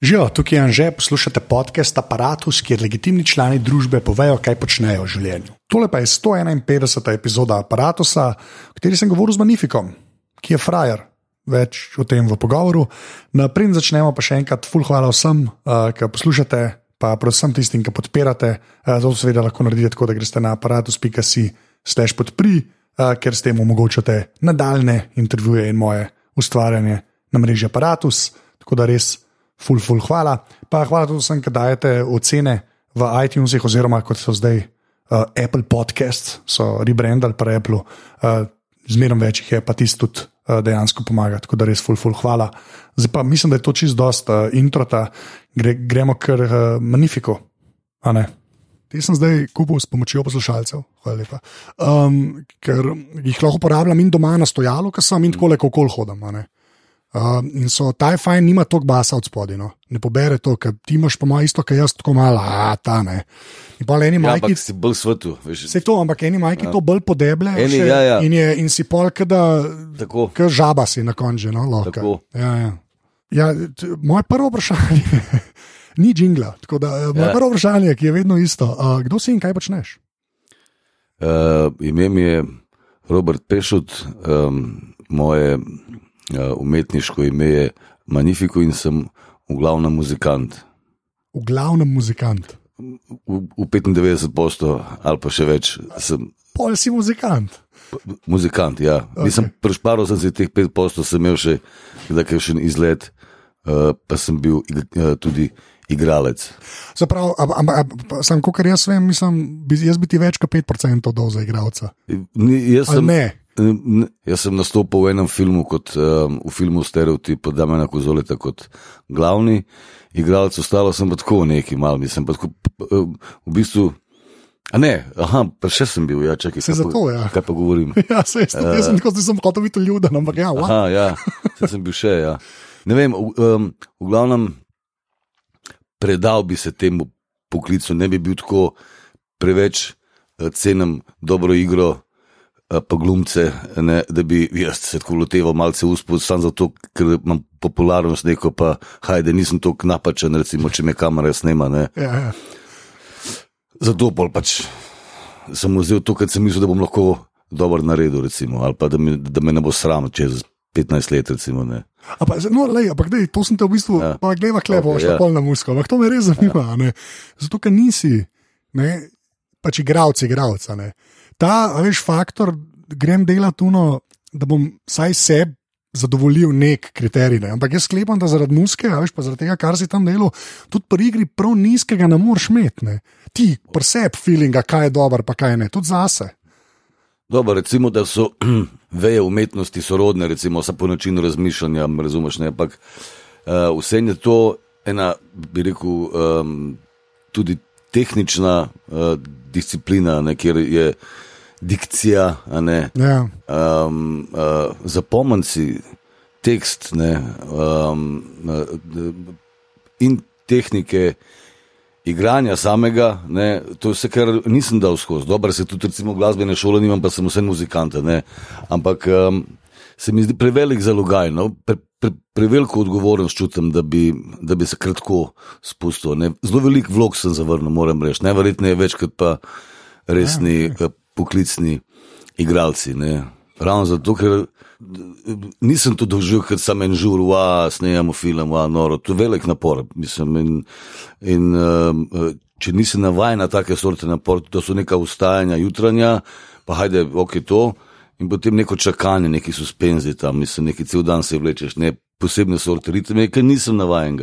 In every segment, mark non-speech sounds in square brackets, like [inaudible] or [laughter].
Živijo, tukaj je Anže, poslušate podcast Apparatus, kjer legitimni člani družbe povejo, kaj počnejo v življenju. Tole pa je 151. epizoda Apparatusa, v kateri sem govoril z Magnifikom, ki je frajer. Več o tem v pogovoru. Naprej začnemo pa še enkrat, full hvala vsem, uh, ki poslušate, pa predvsem tistim, ki podpirate. Uh, to seveda lahko naredite tako, da greste na aparatus.si/slash podpri, uh, ker s tem omogočate nadaljne intervjuje in moje ustvarjanje na mreži Apparatus. Tako da res ful, ful, hvala. Pa hvala tudi vsem, ki dajete ocene v iTunesih, oziroma kot so zdaj uh, Apple Podcasts, so rebrandali pri Apple, uh, zmerno več jih je, pa tisti tudi uh, dejansko pomaga, tako da res ful, ful, hvala. Zdaj pa mislim, da je to čist dost uh, introta, Gre, gremo kar uh, magnifiko. Te sem zdaj kupil s pomočjo poslušalcev, um, ker jih lahko uporabljam in doma na stojalu, ki sem in tako le kako hodim. Uh, in so ta fajn, nima toliko basa od spodaj. No. Ne pobere to, ker ti imaš po mojem isto, kot jaz, tako malo, a ta ne. In pa eni Ja, majki. ampak si bolj svetu. Veš, Vse to, ampak eni majki ja. to bolj podeble. Eni, še, ja, ja. In, je, in si pol, da tako. žaba si na koncu. No, lahko. Ja, ja. Ja, moje prvo vprašanje [laughs] ni jingla. Tako da, eh, moje Ja. prvo vprašanje, ki je vedno isto. Uh, kdo si in kaj počneš? Uh, ime mi je Robert Pešut, um, moje uh, umetniško ime je Magnifico in sem v glavnem muzikant. V glavnem muzikant. V, v 95 posto ali pa še več sem Pol si muzikant. muzikant. Ja. Okay. Nisem prešparal, sem si teh 5 posto, sem imel še kakšen izlet, uh, pa sem bil uh, tudi igralec. Zaprav, sam, kot jaz vem, mislim, bi, jaz bi ti več kot 5% dal za igralca. Ni, jaz sem, ne? Jaz sem nastopil v enem filmu, kot, um, v filmu Stereotip, od Damena Kozoleta kot glavni igralec, ostalo sem pa tako neki mal, mislim pa tako, v bistvu. A ne, aha, pa še sem bil, ja, čakaj, Se zato, ja. kaj pa govorim. [laughs] Ja, se, jaz, jaz sem tako, da sem hotel biti ljuden, ampak ja, wow. Aha, ja, saj sem bil še, ja. Ne vem, v, um, v glavnem predal bi se temu poklicu, ne bi bil tako preveč uh, cenem dobro igro, pa glumce, ne, da bi jaz se tako loteval malce uspod, samo zato, ker imam popularnost neko, pa hajde, nisem tako napačen, recimo, če me kamera snema. Ne. Ja, ja. Zato pač sem vzel to, kar sem mislil, da bom lahko dobro naredil, recimo, ali pa da me, da me ne bo sram čez 15 let, recimo. Ne. A Pa, no, lej, ampak dej, to sem te v bistvu, ja. Pa gleda klepo, Ok, okay, šla ja. pol na musko, ampak to me res zanima, ja. zato ker nisi, ne, pač igravci, igravca. Ne. Ta, veš, faktor, grem delati tuno, da bom vsaj sebi zadovoljil nek kriterij. Ne. Ampak jaz sklepam, da zaradi muske, a veš, pa zaradi tega, kar si tam delal, tudi pri igri prav nizkega ne moreš imeti. Ne. Ti, preseb feelinga, kaj je dobro, pa kaj ne, tudi zase. Dobro, recimo, da so [clears throat] veje umetnosti sorodne, recimo, samo po načinu razmišljanja, razumeš, ne, ampak uh, vse je to ena, bi rekel, um, tudi tehnična uh, disciplina, ne, kjer je dikcija, ne, Ja. um, uh, zapomni si tekst ne, um, uh, in tehnike. Igranja samega, ne, to je vse, kar nisem dal skozi. Dobro, se tudi recimo glasbene šole nimam, pa sem vse muzikant. Ampak um, se mi zdi prevelik zalogaj, no, pre, pre, preveliko odgovornost čutim, da bi, da bi se kratko spustil. Ne. Zelo velik vlog sem zavrnil, moram reči. Najverjetneje več kot pa resni ja, poklicni igralci. Ne. Ravno zato, ker nisem to doživel, ker sem en žur, va, snemamo film, va, noro. To je velik napor. Mislim, in, in, um, če nisi navajen na take sorte napor, to so neka ustajanja jutranja, pa hajde, ok, to. In potem neko čakanje, neki suspenzi tam, mislim, neki cel dan se vlečeš, ne posebne sorte ritme, ker nisem navajen.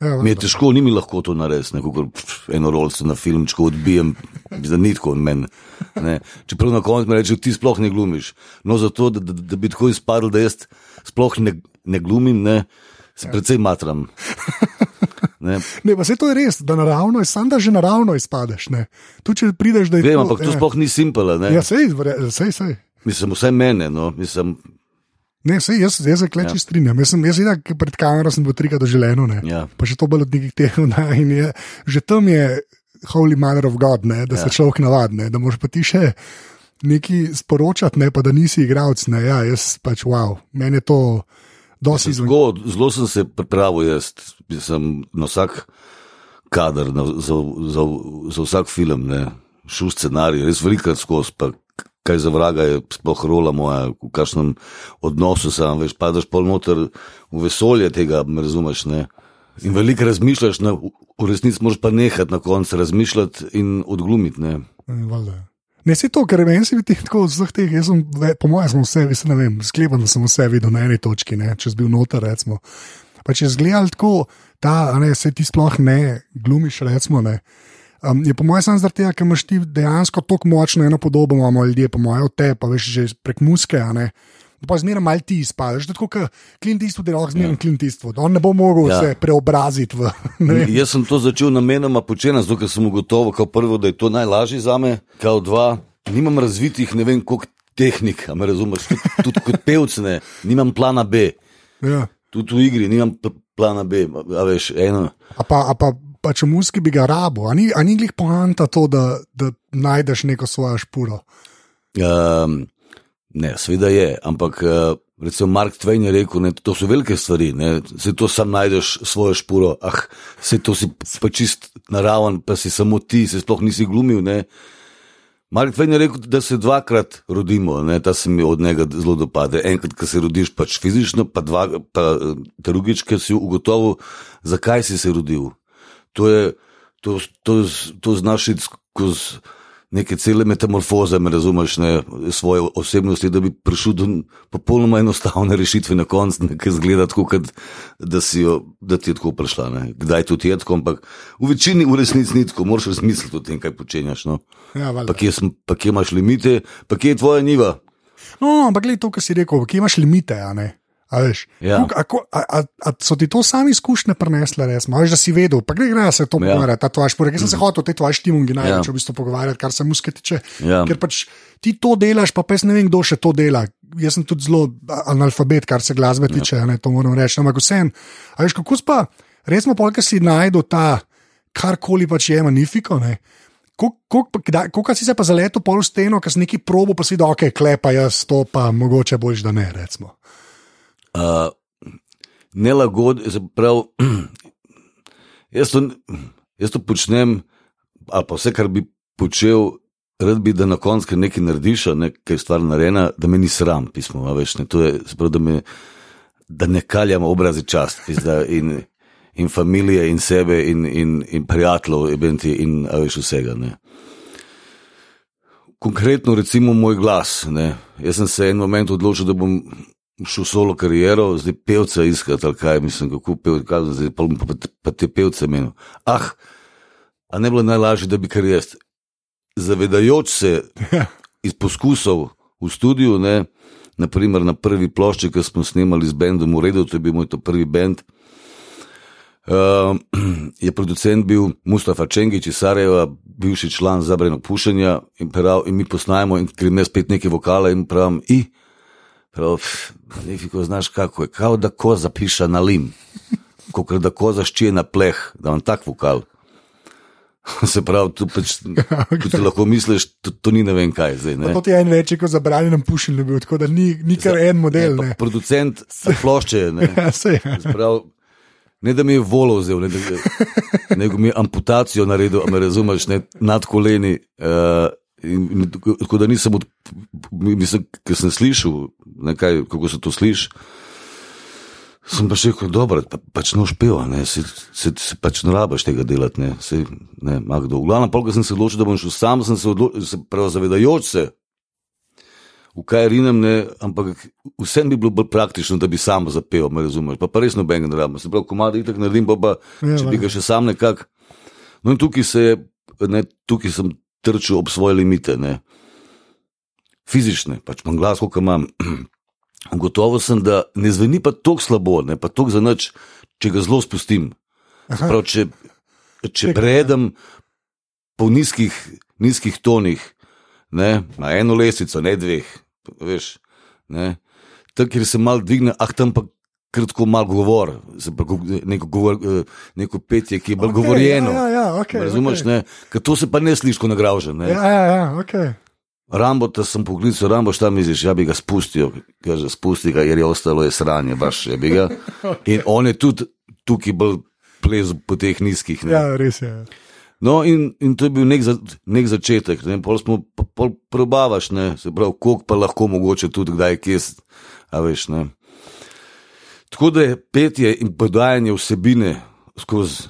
Ja, Mi je težko, ni mi lahko to narediti, kot eno rolce na filmčku odbijem, da ni tako od mene. ne. Čeprav na koncu mi reče, ti sploh ne glumiš. No, zato, da, da, da bi tako izpadlo, da jaz sploh ne, ne glumim, ne, se precej matram. Ne. Ne, pa se to je res, da naravno, sam da že naravno izpadeš. Ne. Tu če prideš, da je Vem, to, ampak to ja. sploh ni simpele. Ja, sej, sej, sej. Mislim, vse mene, no, mislim, Ne, sej, jaz, se kleči ja. strinjam. Jaz sem jaz itak pred kamero sem bil trikrat doživljeno, ne. Ja. pa še to bolj od nekih teh. [laughs] Ne, in je, že tam je Holy Mother of God, ne, da ja. se človek navadne, da moraš pa ti še nekaj sporočati, ne pa da nisi igralec. Ja, jaz pač wow, meni je to. Dosti izven. Tako, zelo sem se pripravil, jaz sem na vsak kader, na, za, za, za vsak film, ne, šel scenarij, res velikrat skozi, pa kaj za vraga je sploh rola moja, v kakšnem odnosu sem, veš, padaš pol noter v vesolje tega, me razumeš, ne. In veliko razmišljaš, na, v resnici moraš pa nehati na koncu razmišljati in odglumiti, ne. Mm, valjda. Ne, se to, ker meni se vidi tako vseh teh, jaz sem, po mojem, sem vse, vse ne vem, sklepam, da sem vse videl na eni točki, ne, če sem bil noter, recimo. Pa če zgledal tako, ta, ne, se ti sploh ne glumiš, recimo, ne. Um, je po mojem samo zaradi tega, ker imaš ti dejansko tako močno eno podobo, imamo ljudje, po mojem, od te, pa veš že prek muske, a ne. Pa zmeraj malo ti izpadeš, tako kot Clint Eastwood je lahko zmeraj ja. Clint Eastwood, on ne bo mogel ja. Ja. se preobraziti v. Jaz sem to začel namenoma početi, zato ker sem ugotovil, kot prvo, da je to najlažje za me, kot dva. Nimam razvitih, ne vem, koliko tehnik, a me razumeš, tudi, tudi kot pevc, ne, nimam plana B. Ja. Tudi v igri nimam pl- plana B, a veš, eno. A pa, a pa, pa če muski bi ga rabo, a ni, a ni glih poanta to, da, da najdeš neko svojo špuro. Um, ne, seveda je, ampak uh, recimo Mark Twain je rekel, da to so velike stvari, ne, se to sam najdeš svojo špuro, ah, se to si pa čist naraven, pa si samo ti, se sploh nisi glumil. Ne. Mark Twain je rekel, da se dvakrat rodimo, ne, ta se mi od njega zelo dopade. Enkrat, ko se rodiš pač fizično, pa, dva, pa drugič, ker si ugotovil, zakaj si se rodil. To, je, to, to, to znaš iti skozi neke cele metamorfoze, me razumeš, ne, svoje osebnosti, da bi prišel do popolnoma enostavne rešitve na koncu, ki zgleda tako, kot da, jo, da ti je tako prišla. Ne. Kdaj tudi je tako, ampak v večini v resnici ni tako, moraš razmisliti o tem, kaj počenjaš. No. Ja. Pa kje, sem, pa kje imaš limite, pa kje je tvoja niva. no, ampak gledaj to, kar si rekel, ki imaš limite. A veš, Ja. Koliko- a, a, a, a so ti to sami izkušnje prenesle, res? Veš, da si vedel, pa gre, gre se to Ja. pogovarjati, ta tvoja špora. Jaz sem se hotel o tej tvoji štimungi največ Ja. v bistvu pogovarjati, kar se muske tiče. Ja. Ker pač ti to delaš, pa pes ne vem, kdo še to dela. Jaz sem tudi zelo analfabet, kar se glasbe tiče, ja. ne, to moram reči. Ampak vsem, a veš, kako spa, res smo polk si najdel ta, karkoli pač je magnifiko. Ne? Kako si se pa zaletel pol steno, ker si neki probo, pa si da ok, klepa jaz to, pa mogoče boš, da ne. Recimo. Uh, nelagod, se pravi, [clears throat] jaz to, jaz to počnem, ali pa vse, kar bi počel, rad bi, da na koncu nekaj narediš, ne, kaj je stvar narejena, da me ni sram, pismo, veš, ne, to je, pravi, da, me, da ne kaljam obrazi čast, pizda, in, in familije, in sebe, in, in, in prijateljev, in a veš vsega. Ne. Konkretno, recimo, moj glas. Ne. Jaz sem se en moment odločil, da bom šel solo kariero, zdaj pevca iskati, ali kaj mislim, kako pevca, zdaj pa, pa, pa, te pevce menil. Ah, a ne bilo najlažje, da bi kar jaz, zavedajoč se [laughs] iz poskusov v studiu, ne, naprimer na prvi plošči, ki smo snemali z bendom v redu, to je bil moj to prvi bend. Uh, [clears throat] je producent bil Mustafa Čengič iz Sarajeva, bivši član zabranjenega pušenja in, prav, in mi posnajamo in grem jaz spet neke vokale in pravim, i, prav, nefiko znaš kako je, kao da koza piša na lim, kot da koza ščije na pleh, da imam tak vokal. [laughs] Se pravi, tu pač, [laughs] okay. ti lahko misliš, to, to ni ne vem kaj zdaj. Ne? To ti je en večji, kot zabranjen pušilj, bil, tako da ni, ni kar en model. Ne, Ne, producent [laughs] plošče je. Ne? Ja, ja. Prav, ne da mi je volo vzel, ne, da, nego mi je amputacijo naredil, me razumeš, ne, nad koleni. Uh, in, in, tako da nisem, od, mislim, ker sem slišal, ne, kaj, kako se to sliši. Sem pa še rekel, dobro, pa, pač noš peva, ne, se, se, se pač ne rabaš tega delati, ne, se, ne, Magdo. V glavnem, polk sem se odločil, da bom šel sam, sem se odločil, se prav zavedajoč se, v kaj rinem, ne, ampak vsem bi bilo bolj praktično, da bi sam zapel, me razumeš, pa, pa res noben ne rabim, se pravi, komadi itak naredim, pa, pa Ja, če bi ga še sam nekako. No in tukaj se je, ne, tukaj sem trčil ob svoje limite, ne, fizične, pač imam glas, koliko imam. [clears throat] Gotovo sem, da ne zveni pa tako slabo, ne pa tako za nič, če ga zelo spustim. Prav, če, če predem po nizkih, nizkih tonih, ne, na eno lestvico, ne dveh, veš. Ne, tam, kjer se mal dvigne, ah, tam pa kratko mal govor, go- neko, govor, eh, neko petje, ki je bolj okay, govorjeno. Ja, ja, ja, okay, Razumeš, okay. okay. Ker to se pa ne sliši, ko nagražen. Ja, ja, ja, okay. Rambo, da sem poklical, Rambo, šta misliš, ja bi ga spustil, kaže, spusti ga, jer je ostalo je sranje, baš je bi ga. [laughs] In on je tudi tukaj bolj plez po teh nizkih. Ne. Ja, res je. No, in, in to je bil nek, za, nek začetek, ne. pol smo pol, pol probavaš, ne, se pravi, koliko pa lahko mogoče tudi kdaj kje, a veš, ne. Tako da je petje in podajanje vsebine skozi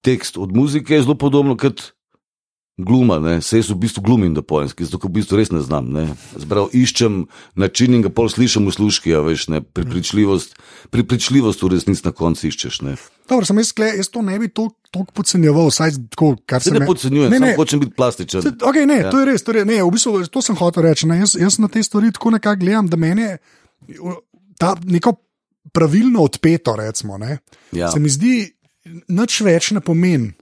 tekst od muzike zelo podobno kot gluma. Ne? Se jaz v bistvu glumim, da pojem, zato v bistvu res ne znam. Ne? Zbrav, iščem način in ga pol slišim v služki, a veš, ne? Pripričljivost, pripričljivost v resnici na koncu iščeš. Ne? Dobro, sem jaz, skle, jaz to ne bi toliko podcenjeval, vsaj tako, kar Se se ne podcenjujem, Ne, ne. hočem biti plastičen. Se- Okay, ne, Ja. to je res. To, je, ne, v bistvu, to sem hotel reči. Ne, jaz, jaz na te stvari tako nekako gledam, da meni je ta neko pravilno odpeto, recimo, ne, Ja. se mi zdi, nič več ne pomeni.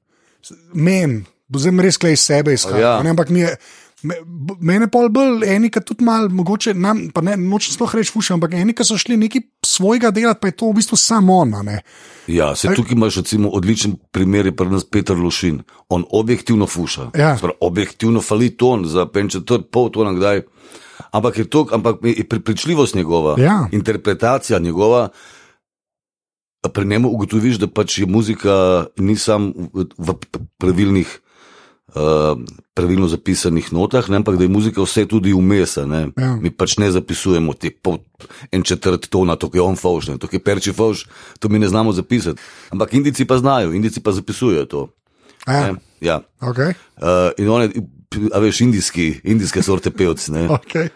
Men, zdaj res klej iz sebe izhaja. Ja. Ja. Ampak mi je. me- Mene pa bolj eni, ki tudi malo, mogoče, nam, pa ne, nočem sploh reči fuša, ampak eni, ki so šli nekaj svojega delati, pa je to v bistvu samo on. a ne. Ja, se tukaj imaš recimo odličen primer, je pri nas Petr Lošin. On objektivno fuša. Ja. Sprav, objektivno fali ton za penčetor, pol tona kdaj. Ampak je to, ampak je prepričljivost njegova, Ja. interpretacija njegova. Pri njemu ugotoviš, da pač je muzika ni samo v, v pravilnih, uh, pravilno zapisanih notah, ne, ampak da je muzika vse tudi vmes. a ne. Ja. Mi pač ne zapisujemo te pol, en četrt tona, to je on fauš, ne, to je perči fauš, to mi ne znamo zapisati. Ampak indici pa znajo, indici pa zapisujejo to. Ja, Ne, ja. okay, Uh, in on je, a veš, indijski, indijske sorte pevci. ne. okay.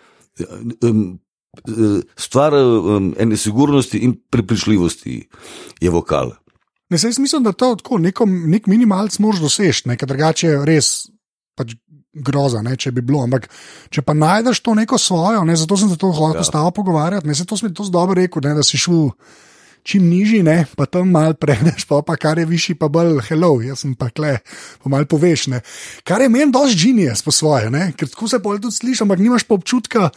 Um, eh, Stvar um, ene sigurnosti in prepričljivosti je vokal. Ne, jaz mislim, da to tako neko, nek minimalc moraš doseči, nekaj drugače je res pač groza, ne, če bi bilo. Ampak če pa najdeš to neko svojo, ne, zato sem se to hotel Ja. ja. stavo pogovarjati, ne, se to sem to dobro rekel, ne, da si šel. Čim nižji, ne, pa tam malo predeš, pa, pa kar je višji, pa bolj hello, jaz sem pa kle, pa malo poveš. Ne. Kar je meni dosti genijs po svoje, ne, ker tako se pol tudi slišiš, ampak nimaš pa občutka,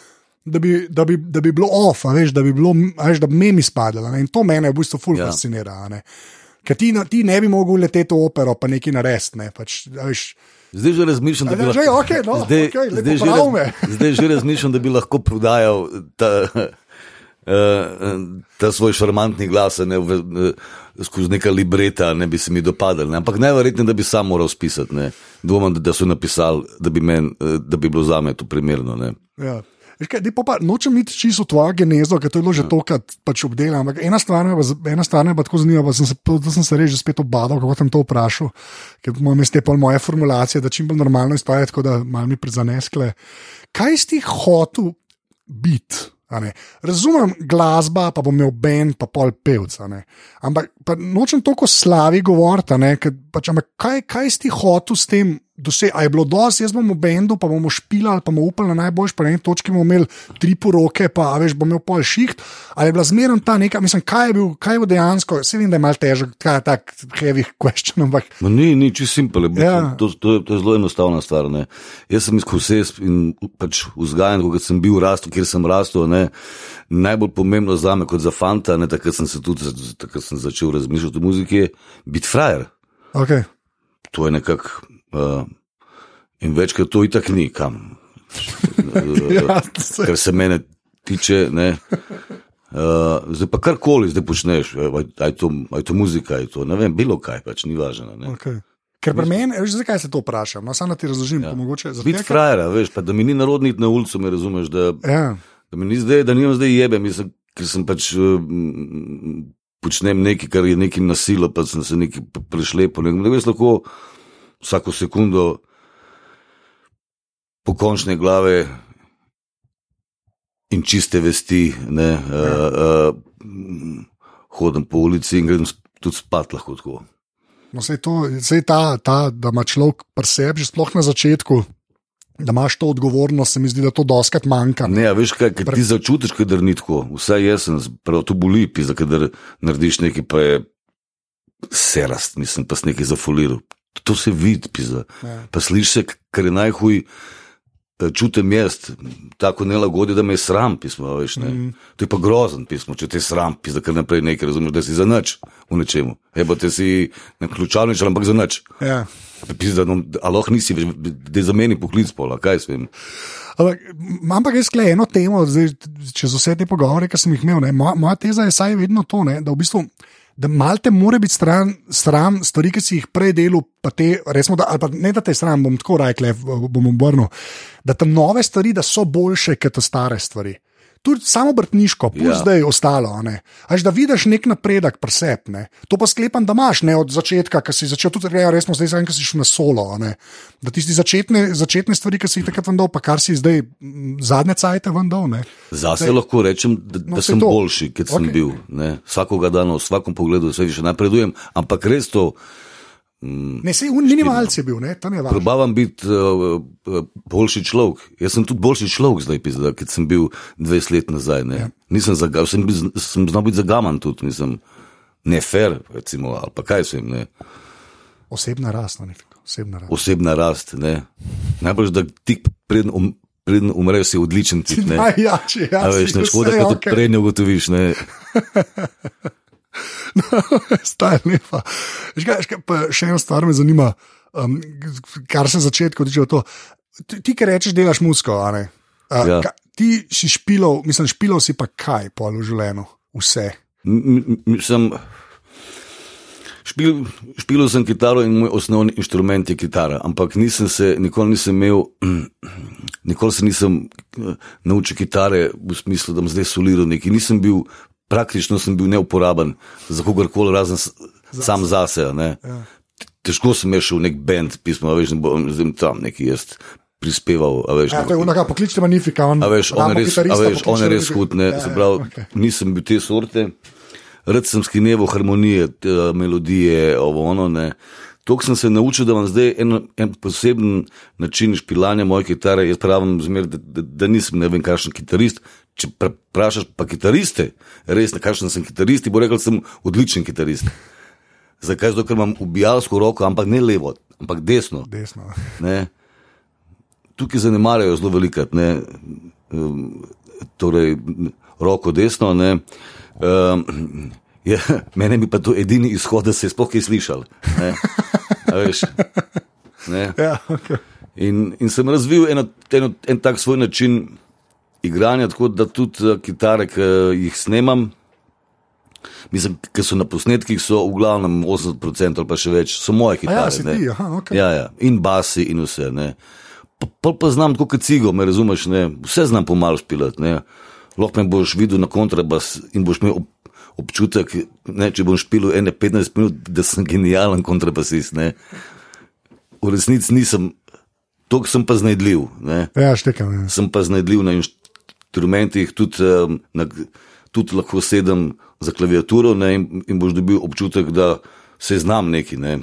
da bi, da bi, da bi bilo off, veš, da bi bilo, veš, da bi memi spadalo. ne. In to mene v bistvu ful Ja. fascinira. a Ne. Ker ti, ti ne bi mogel leteti v opero, pa nekaj narediti. Ne, pač, veš, Zdaj že razmišljam, da bi že, okej, no, zdaj, lepo zdaj, že zdaj že razmišljam, da bi lahko prodajal ta, ta svoj šarmantni glas ne, v, uh, skozi neka libreta, ne bi se mi dopadali. Ne. Ampak najverjetneje, da bi sam moral spisati. Ne. Dvomam, da, da so napisali, da bi, men, da bi bilo za me to primerno. Ne. Ja. Kaj, daj pa, pa, nočem iti čisto v tvojo genezo, ker to je bilo že Ja. tokrat pač obdelano. Ampak ena stvar me z- ena stvar me pa tako zanima, pa sem se, da sem se res že spet obadal, kako sem to vprašal, ker imam jaz te pol moje formulacije, da čim bolj normalno izpade, tako da malo mi prizaneskle. Kaj si ti hotel biti? Razumem glasba, pa bom imel bend, pa pol pevca. Ampak pa nočem toliko slavi govoriti, ker pač, ampak kaj, kaj si ti hotel s tem? Dose, a je bilo dosti, jaz bom v bendu, pa bomo špilali, pa bomo upali na najboljši, pa na eni točki bomo imeli tri poroke, pa veš, bom imel pol šiht. Ali je bila zmerno ta neka, mislim, kaj je bil, kaj je bil dejansko, se vem, da je mal težek, je tak heavy question, ampak Ma ni, ni čisto simpel. Ja. To, to, je- to je zelo enostavna stvar. Ne. Jaz sem izkusen in pač vzgajan, kot sem bil rastel, kjer sem rastel. Ne. Najbolj pomembno za me, kot za fanta, ne, takrat sem se tudi takrat sem začel razmišljati o muziki, biti frajer. okay. To je nekako. Uh, in večkrat to itak ni kam. [laughs] Ja, se- Kar se mene tiče. Ne. Uh, zdaj pa karkoli zdaj počneš, aj to, aj to muzika, aj to, ne vem, bilo kaj, pač ni važno. ne. okay. Ker pri meni, veš, zakaj se to vprašam? No, samo ti razložim, ja. mogoče Biti frajer, veš, pa da mi ni narodni na ulicu, me razumeš, da, Ja. da mi ni zdaj, da nimam zdaj jebe, mislim, ker sem pač uh, počnem nekaj, kar je nekim nasilo, pa sem se nekaj prešlepil. Ne, ne veš, lahko vsako sekundo pokončne glave in čiste vesti, ne, uh, uh, hodim po ulici in grem tudi spat lahko tako. No, sej to, sej ta, ta, da ima človek pri sebi, že sploh na začetku, da imaš to odgovornost, se mi zdi, da to doskrat manjka. Ne, a veš kaj, ker ti začutiš, kadar ni tako. Vsaj jaz sem, prav to boli, pisa, kadar narediš nekaj, pa je serast, mislim, pa si nekaj zafuliral. To se vidi, pisa. Ja. Pa slišiš se, kar je najhuj. eh, čutim jaz, tako nelagodje, da me je sram pismo. Veš, mm. To je pa grozen pismo, če te sram, pisa kar naprej nekaj, razumeš, da si za nič v nečemu. Ebo te si na ključavnič, ampak za nič. Ja. Pisa, no, aloh nisi, več, da je za meni poklic pola, kaj s tem. Ampak, imam pa res eno temo, zdaj, čez vse te pogovore, ki sem jih imel. ne. Moja, moja teza je saj vedno to, ne, da v bistvu. Da malte mora biti stran, stran stvari, ki si jih prej delal, pa te, resmo, da, ali pa ne da te stran, bom tako rekel, bom obrnil, da te nove stvari, da so boljše kot te stare stvari. Tudi samo vrtniško, plus Ja. ja. zdaj ostalo. Až da vidiš nek napredek pri sebi. ne. To pa sklepam, da imaš ne, od začetka, ki si začel tudi reči, resno zdaj, ki si šel na solo. Da tisti začetne, začetne stvari, ki si jih takrat vendal, pa kar si zdaj zadnje cajte vendal. Zase lahko rečem, da, No, da sem to. boljši, kot sem Okej. bil. Ne. Vsakoga dana, v vsakem pogledu, vse še napredujem, ampak res to. Ne, sej un minimalc je bil, ne, tam je važno. Probavam biti uh, boljši človek. Jaz sem tudi boljši človek zdaj, pizda, kot sem bil 20 let nazaj. Ja. Nisem zaga, sem, bil, sem znal biti zagaman tudi, nisem ne fair, recimo, ali pa kaj sem, ne. Osebna rast, no, nekako, osebna rast. osebna rast. Ne. Najbolj, da tik preden, um, preden umreš, si odličen tip. Ne. [laughs] Najjači, ja, A veš, ne škoda, da okej. prej ne ugotoviš. Ne. [laughs] [laughs] Staj lepa. Veš kaj, veš kaj, pa še ena stvar me zanima, um, kar se začetka tiče. Ti, ti ki rečeš, delaš musko, a ne? A, Ja. ka, ti si špilov, mislim, špilov si pa kaj pol v življenju? Vse. M- m- Sem, špil, špilil sem kitaro in moj osnovni inštrument je kitara, ampak nisem se, nikoli nisem imel, [clears throat] nikoli se nisem eh, naučil kitare v smislu, da bom zdaj soliral nekaj. Nisem bil, praktično sem bil neuporaben za kogarkoli, razen s- sam zase. ne. Ja. Težko sem šel v nek bend, pismo, veš, ne bom tam neki jaz prispeval. a Veš, Ja, to je unaka poklična manifika. On, A veš, on je res, a veš, on je res hud, ne, Ja, se pravi, okay. nisem bil te sorte, rad sem skineval harmonije, te, melodije, ovo ono, ne. To sem se naučil, da imam zdaj en, en poseben način špilanja moje kitare. Jaz pravim, zmer, da, da, da nisem ne vem, kakšen kitarist. Če pra- vprašaš pa kitariste, res ne kakšen sem kitarist, bo rekel, da sem odličen kitarist. Zakaj? Zato, ker imam ubijalsko roko, ampak ne levo, ampak desno. Desno. Ne. Tukaj zanemarjajo zelo velikrat, ne, torej roko desno. Ne, um, je, mene bi pa to edini izhod, da se je sploh kaj slišal. Ne, a veš, ne. Ja, okay. In, in sem razvil eno, eno, en tak svoj način igranja, tako da tudi eh, kitare, ki jih snemam, mislim, ki so na posnetkih, so v glavnem 80% ali pa še več, so moje A kitare. ja, si ne. ti, aha, ok. Ja, ja, in basi, in vse. Ne. Pa, pa, znam tako kot cigo, me razumeš, ne. vse znam pomalo špilati. ne. Lahko me boš videl na kontrabas in boš imel ob, občutek, ne, če bom špilil ene 15 minut, da sem genijalen kontrabasist. Ne. V resnici nisem, to sem pa znajdljiv. Ne. Ja, štekam. Ja. Sem pa znajdljiv na inštrumentih, tudi, um, na, tudi lahko sedem za klaviaturo ne, in, in boš dobil občutek, da se znam neki. Ne.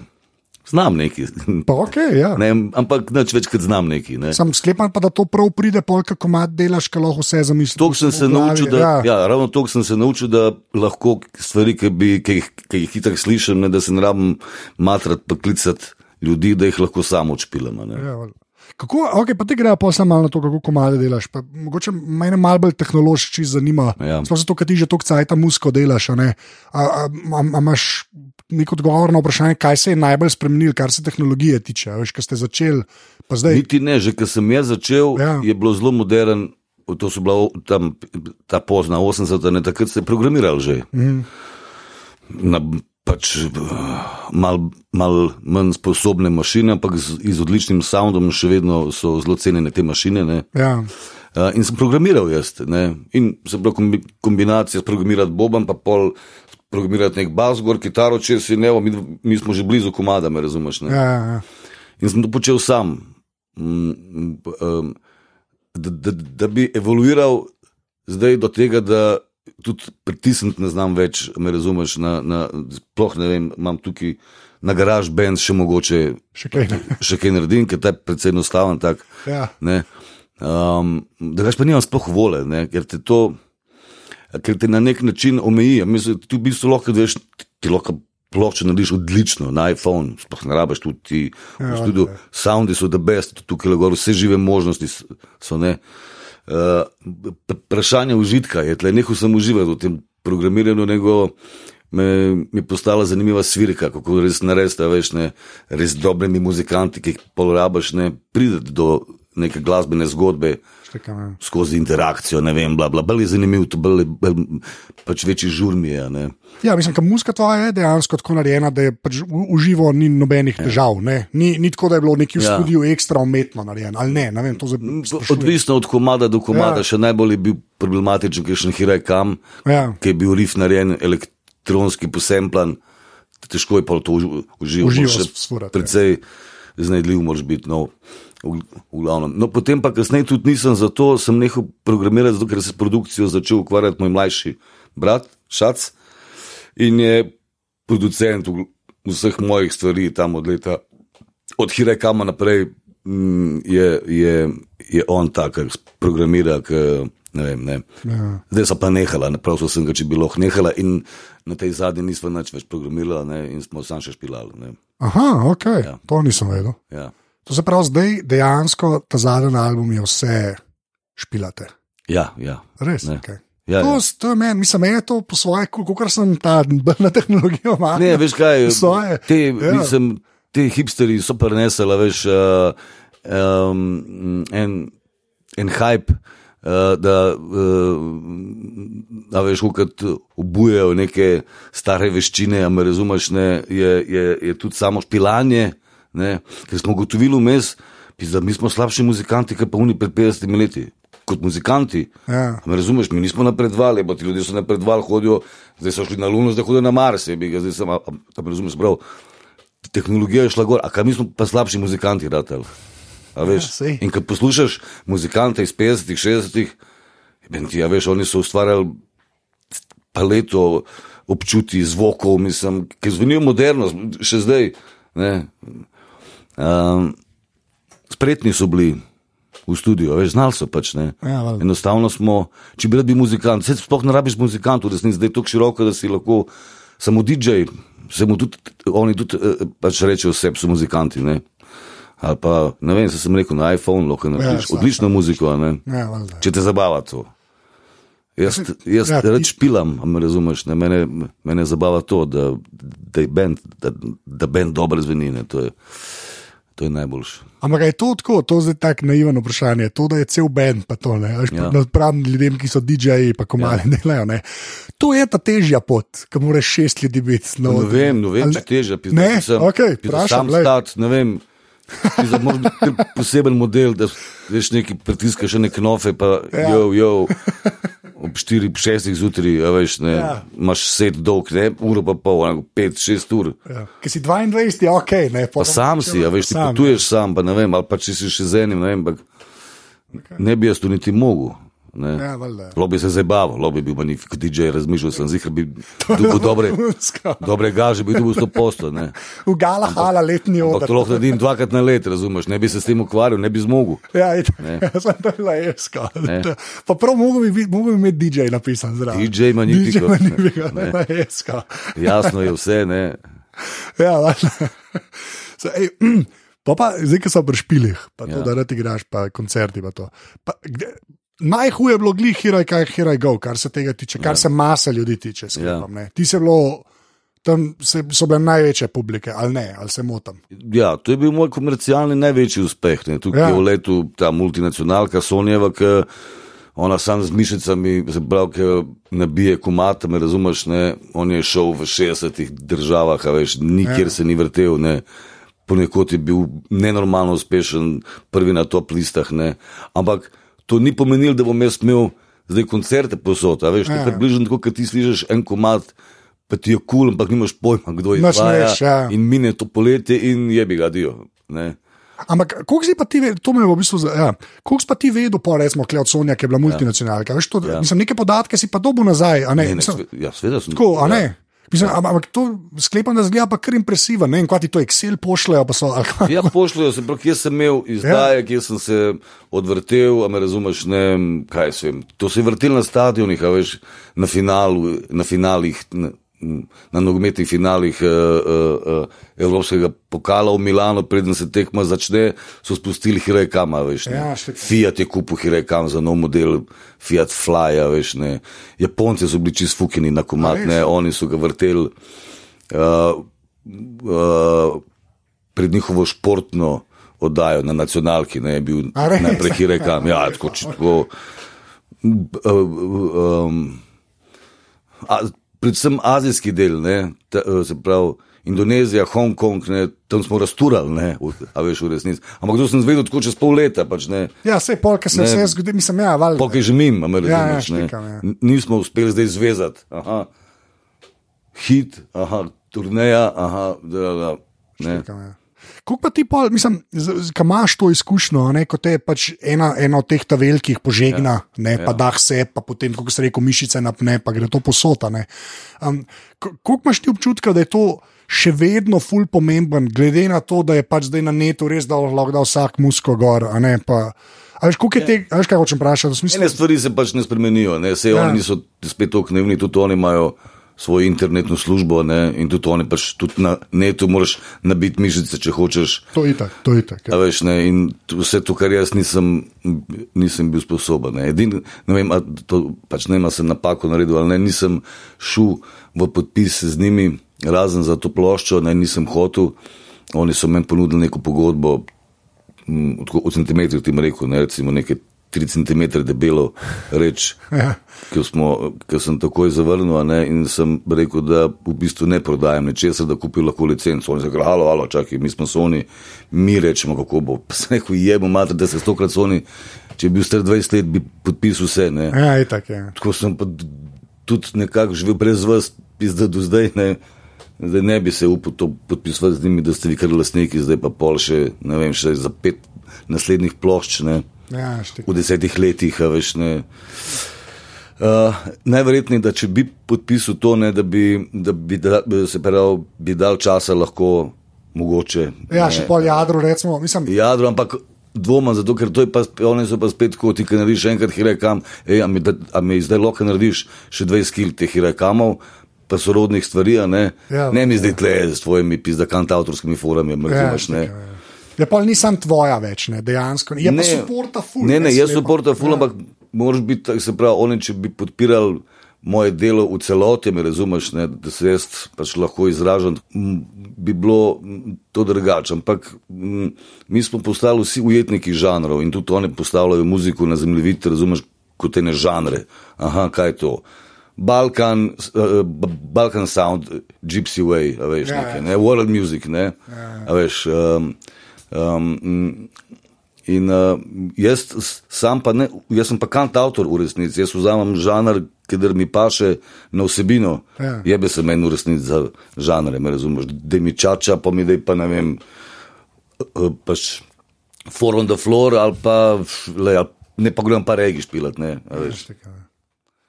Znam neki. Pa ok, ja. Ne, ampak nič več kot znam neki. Ne. Sam sklepam pa, da to prav pride, polk, ko imaš delaš, ko lahko vse zamisliš. To sem se naučil, da, ja. ja. Ravno to sem se naučil, da lahko stvari, ki, bi, ki, jih, ki jih hitro slišim, ne, da se ne rabim matrat, pa klicati ljudi, da jih lahko samo odšpilam. Ja. Kako, okay, pa ti grejo posebej malo na to, kako komade delaš. Pa, mogoče me malo bolj tehnološki zanima. Ja. Sploh zato, ker ti že toliko cajta musko delaš. a. A, a, a, a imaš nek odgovor na vprašanje, kaj se je najbolj spremenilo, kar se tehnologije tiče? Veš, kaj ste začeli, pa zdaj. Niti ne, že ko sem jaz začel, Ja. je bilo zelo modern. To so bila tam ta pozna 80-ta, ne takrat ste programirali že. Mm. Na, pač mal, mal manj sposobne mašine, ampak z, z odličnim soundom, še vedno so zelo cenjene te mašine. Ne. Ja. Uh, in sem programiral jaz. Ne? In se pravi kombi, kombinacija, programirati boben, pa pol programirati nek bas, gor kitaro, če si ne, mi, mi smo že blizu komada, me razumeš. Ne? Ja, ja, ja. In sem to počel sam. Mm, um, Da, da, da bi evoluiral zdaj do tega, da tudi pritisniti ne znam več, me razumeš. Na, na, sploh ne vem, imam tukaj na garaž bend še mogoče Še kaj ne. [laughs] še kaj naredim, ker je ta precej enostaven. Tak, Ja. ne. um, Drugač pa nimam sploh vole, ne, ker te to. Ker te na nek način omeji. Mislim, ti v bistvu lahko veš, ti lahko plošče narediš odlično, na iPhone, sploh ne rabiš tudi ti. Ja, v studiu, okej. soundi so the best, tukaj le gor, vse žive možnosti so ne. Uh, vprašanje užitka je, tle. Nehal sem uživati v tem programiranju, nego me, je postala zanimiva svirka, kako res narediti, a veš, ne, res dobrimi muzikanti, ki jih polorabaš, ne, prideti do neke glasbene zgodbe Štekam, ja. skozi interakcijo, ne vem, bla, bla, bolj je zanimiv, to bolj, bolj pač večji žur mi je, ne. Ja, mislim, da muzika tvoja je dejansko tako narejena, da je pač v- v živo ni nobenih težav. Ne? Ni, ni tako, da je bilo nekje v Ja. studiu ekstra umetno narejeno. Ali ne, ne vem, to zdaj. Odvisno od komada do komada, Ja. ja. še najbolj je bil problematičen, ker še nekaj kam, Ja. ki je bil rif narejen elektronski posemplan, težko je pa to uži- V uživo. živo še sfurati, ja. Precej znajdljiv moraš biti. No. V, v glavnem. No, potem pa kasneje tudi nisem zato, sem nehal programirati, zato ker se s produkcijo začel ukvarjati moj mlajši brat, Šac, in je producent vseh mojih stvari tam od leta, od Hirekama naprej, mm, je, je, je on ta, ki programira, ki ne vem. Ne. Ja. Zdaj so pa nehala, ne, prav so sem ga, če bi lahko nehala in na tej zadnji nismo več programirali in smo sam še špilali. Ne. Aha, ok. Ja. to nisem vedel. Ja. To se pravi, zdaj dejansko ta zadnji album je vse špilate. Ja, ja. Res. Okay. Ja, To, ja. to je meni, mislim, meni je to po svoje, kot sem ta na tehnologijo. malo. Ne, veš kaj, Svoje. te, Ja. mislim, te hipsteri so prenesli, veš, uh, um, en, en hype. Uh, da, uh, da veš, kot obujajo neke stare veščine, a me razumeš, ne, je, je, je tudi samo špilanje. Ne, ker smo ugotovili vmes, da mi smo slabši muzikanti, kot pa oni pred 50 leti. Kot muzikanti. Ja. Me razumeš, mi nismo napredovali, ti ljudje so napredovali, hodijo, zdaj so šli na Luno, zdaj hodijo na Mars, je bi ga zdaj sem, a, a, me razumeš, prav. Tehnologija je šla gor, a kaj mi smo pa slabši muzikanti, ratel. A veš, sej. in ko poslušaš muzikante iz 50-ih, 60-ih, ben ti, a veš, oni so ustvarjali paleto občutij, zvokov, mislim, ki zvenijo moderno, še zdaj. Ne. Um, spretni so bili v studiu, veš, znali so pač. Ne. Ja, valjda. Enostavno smo, če bi rad bil muzikant, se sploh ne rabiš muzikant, v resnici zdaj je tako široko, da si lahko samo DJ, se mu tudi, oni tudi eh, pač rečejo sebi, so muzikanti. Ne. Ali pa, ne vem, se sem rekel na iPhone, lahko narediš saj, odlično muziko, a ne. Ja, valjda. če te zabava to. Jaz, jaz Ja, ja, špilam, a me razumeš, ne, mene, mene zabava to, da, da je bend, da, da bend dobro zveni, ne, to je, to je najboljše. Ampak je to tako, to je tako naivno vprašanje. To, da je cel bend, pa to ne. Ja. Pravim ljudem, ki so DJ-ji, pa ko malo ja. delajo. Ne. To je ta težja pot, ki moraš šest ljudi biti. No, Ne vem, ne vem, če teže, Ne, okej, vprašam, sam glej. stat, ne vem. Za kar poseben model, da veš neki pritiskaš še neke nofe, pa Ja. jo, jo, ob 4, 6 zjutraj, veš, ne, Ja. imaš set dolg, ne, uro pa pol, 5, 6 ur. Ja. Ki si 22, je ok. Ne, Pa sam si, a veš, ti potuješ sam, pa ne vem, ali pa če si še z enim, ne vem, ampak ne bi jaz to niti mogel. Ne. Ja, valjda. Lo bi se zabaval, lo bi bil manifik DJ, razmišljal sem, zihar bi dobil dobre, dobre gaže, bi dobil 100 posto, ne. V Gala hala letni Ampak odr. to lahko naredim dvakrat na let, razumeš, ne bi se s tem ukvarjal, ne bi zmogel. Ja, in- [laughs] sem to bila jeska. Pa prav mogo bi, mogo bi imeti DJ napisan zraven. DJ Magnifico. DJ Magnifico, ne, Ne. jeska. Jasno je vse, ne. Ja, valjda. [laughs] [clears throat] Pa pa, zdaj, ki so pri špilih, pa to, Ja. da rad igraš, pa koncerti. Pa to. pa, kde, najhuje je bilo glih, hiraj, kaj hiraj go, kar se tega tiče, kar ja. se mase ljudi tiče. Sklepam, ja. Ti se bilo, tam se, so bile največje publike, ali ne, ali se motam. Ja, to je bil moj komercialni največji uspeh. Ne. Tukaj Ja. je v letu ta multinacionalka Sonjeva, ki ona sam z mišicami, se pravi, ki nabije komate, me razumeš, ne. On je šel v 60 državah, veš, nikjer ja. se ni vrtel, ne. Ponekod je bil nenormalno uspešen, prvi na top listah, ne. Ampak to ni pomenilo, da bom jaz imel zdaj koncerte posod, veš, Ja. ja. to je približno tako, kot ti slišiš en komat. Pa ti je kul, cool, ampak nimaš pojma, kdo je izvaja. veš, ja. In mine to poletje in je bi ga dio. Ne. Ampak, koliko si pa ti to me je v bistvu, ja, koliko si pa ti vedel, pa recimo, kle od Sonja, ki je bila multinacionalka, veš, to, ja. Ja. mislim, neke podatke si pa dobil nazaj, a ne? Ne, ne, mislim, sve, ja, sveda sem. Tako, a ja. ne? Mislim, ja. Ampak to sklepam, da zgleda pa kar impresiven. Ne vem, kaj ti to Excel pošljajo. So, ali. Ja, pošljajo se, prav, kje sem imel izdaje, ja. kje sem se odvrtel, a me razumeš, ne kaj se vem. To se je vrtel na stadionih, a veš, na, finalu, na finalih, na, na nogometnih finalih uh, uh, uh, Evropskega pokala v Milano, preden se tekma začne, so spustili Hirekama. Veš, Ja, ja, Fiat je kupil Hirekam za nov model, Fiat Flya. Veš, ne. Japonci so bili čist fukini na A komat, res? ne, oni so ga vrteli uh, uh, pred njihovo športno oddajo na nacionalki, ne je bil najprej Hirekam. Ja, tako, če tako. Um, a, predvsem azijski del, ne, ta, eh, se pravi Indonezija, Hongkong, ne, tam smo rasturali, ne, a veš v resnici. Ampak to sem zvedel tako čez pol leta. Pač, ne, Ja, vse polk se Ne. vse zgodi, mislim, ja, valjda. Pokaj že mim, a me Ja, ja, štikam, ja. Nismo uspeli zdaj zvezati. Aha. Hit, aha, turneja, aha, da, da, da. Ne. Kako pa ti, pol, mislim, ki imaš to izkušnjo, ne, ko te pač ena, ena od teh ta velikih požegna, ja. ne, pa ja. dah se, pa potem, kot se reče, mišice napne, pa gre to posota. Um, Kako imaš ti občutka, da je to še vedno ful pomemben, glede na to, da je pač zdaj na netu res da lahko da vsak musko gor, a ne pa. A veš, koliko je te, a veš, kaj hočem vprašati? Smislu, Ene stvari se pač ne spremenijo, ne. Ja. ja. oni niso spet tako nevni, tudi oni imajo svojo internetno službo ne, in tudi oni pač tudi na netu moraš nabiti mišice, če hočeš. to je itak, to je itak. A Ja. veš, ne, in vse to, kar jaz nisem, nisem bil sposoben. Ne. Edin, ne vem, to, pač ne vem, sem napako naredil ali ne, nisem šel v podpis z njimi, razen za to ploščo, ne, nisem hotel. Oni so meni ponudili neko pogodbo, mm, tako v centimetrih, ti rekel, ne, recimo nekaj 3 cm debelo reč, Ja. ki, smo, ki sem takoj zavrnil, ne, in sem rekel, da v bistvu ne prodajam ničesar, da kupim lahko licenco. Oni so rekli, halo, halo, čakaj, mi smo Sony, mi rečemo, kako bo. [laughs] Sem rekel, jebo, mater, da se stokrat Sony, če bi bil star 20 let, bi podpisal vse. Ne. Ja, itak je. Tako sem pa tudi nekako živel brez vas, pizda do zdaj. Ne. Zdaj ne bi se upal to podpisati z njimi, da ste vi kar lastniki, zdaj pa pol še, ne vem, še za pet naslednjih plošč. Ne Ja, štik. v desetih letih, veš. Ne. Uh, Najverjetneje, da če bi podpisal to, ne, da bi, da bi, da, se pravi, bi dal časa lahko mogoče. Ja, ne, še pol jadro, recimo, mislim. Jadro, ampak dvomam, zato ker to je pa, oni so pa spet tako, ti ki narediš enkrat hirekam, ej, a mi, da, a mi zdaj lahko narediš še 20 kil teh hirekamov, pa sorodnih stvari, ne. Ja, ne mi zdaj tle s tvojimi pizdakant avtorskimi forami, razumeš, ne. štik, ja. Ja, pol nisem tvoja več, ne, dejansko. Je pa suporta ful. Ne, ne, jaz jaz suporta ful, Ja. ampak moraš biti, se pravi, oni, če bi podpirali moje delo v celoti, me razumeš, ne, da se jaz pač lahko izražam, bi bilo to drugače. Ampak m, mi smo postali vsi ujetniki žanrov in tudi oni postavljajo muziko na zemljevid, razumeš, kot ene žanre. Aha, kaj je to? Balkan, uh, Balkan Sound, Gypsy Way, veš, Ja, nekaj, ja. ne, World Music, ne, a veš. Um, um, In uh, jaz sam pa ne, jaz sem pa kantautor v resnici, jaz vzamem žanr, ker mi paše na vsebino. Ja. Jebe se meni v resnici za žanre, me razumeš, da mi čača, pa mi da pa ne vem, uh, pač for on the floor ali pa le, ne pa grem pa regi špilat, ne, a veš. Štik, ja.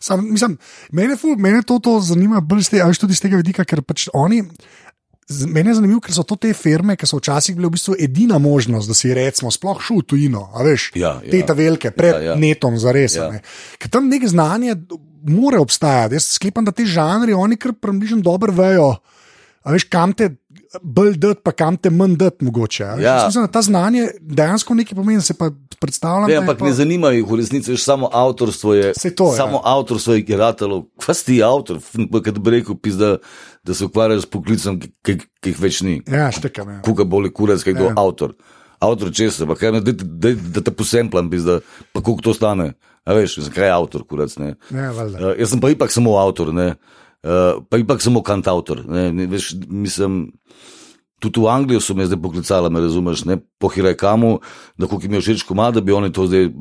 Sam, mislim, mene, ful, mene to, to zanima bolj iz tega, tudi iz tega vidika, ker pač oni. Mene je zanimivo, ker so to te firme, ki so včasih bile v bistvu edina možnost, da si recimo sploh šel v tujino, a veš, Ja, ja. te ta velike, pred ja, Ja, netom za res. Ja. Ja. Ker tam nek znanje more obstajati. Jaz sklepam, da te žanri oni kar približno dobro vejo, a veš, kam te bolj dati, pa kam te manj dati mogoče. Ja. Mislim, ta znanje dejansko nekaj pomeni, se pa predstavljam. Ne, ampak pa... ne zanima jih, v resnici veš, samo avtorstvo je. Saj to samo ja. avtorstvo je geratelo. Kaj si ti avtor? Kad bi rekel, pizda, da se ukvarjaš s poklicem, ki, jih več ni. Ja, štekam. Ja. Kuka boli kurac, kaj to Ja. avtor. Avtor česa, pa kaj ne, da, da, da te posemplam, pizda, pa koliko to stane. A veš, zakaj je avtor, kurac, ne. Ja, valjda. Uh, jaz sem pa ipak samo avtor, ne. Uh, pa ipak samo veš, mislim, tudi v Anglijo so me zdaj poklicali, me razumeš, ne, po Hirekamu, da ko mi je všeč komad, da bi oni to zdaj,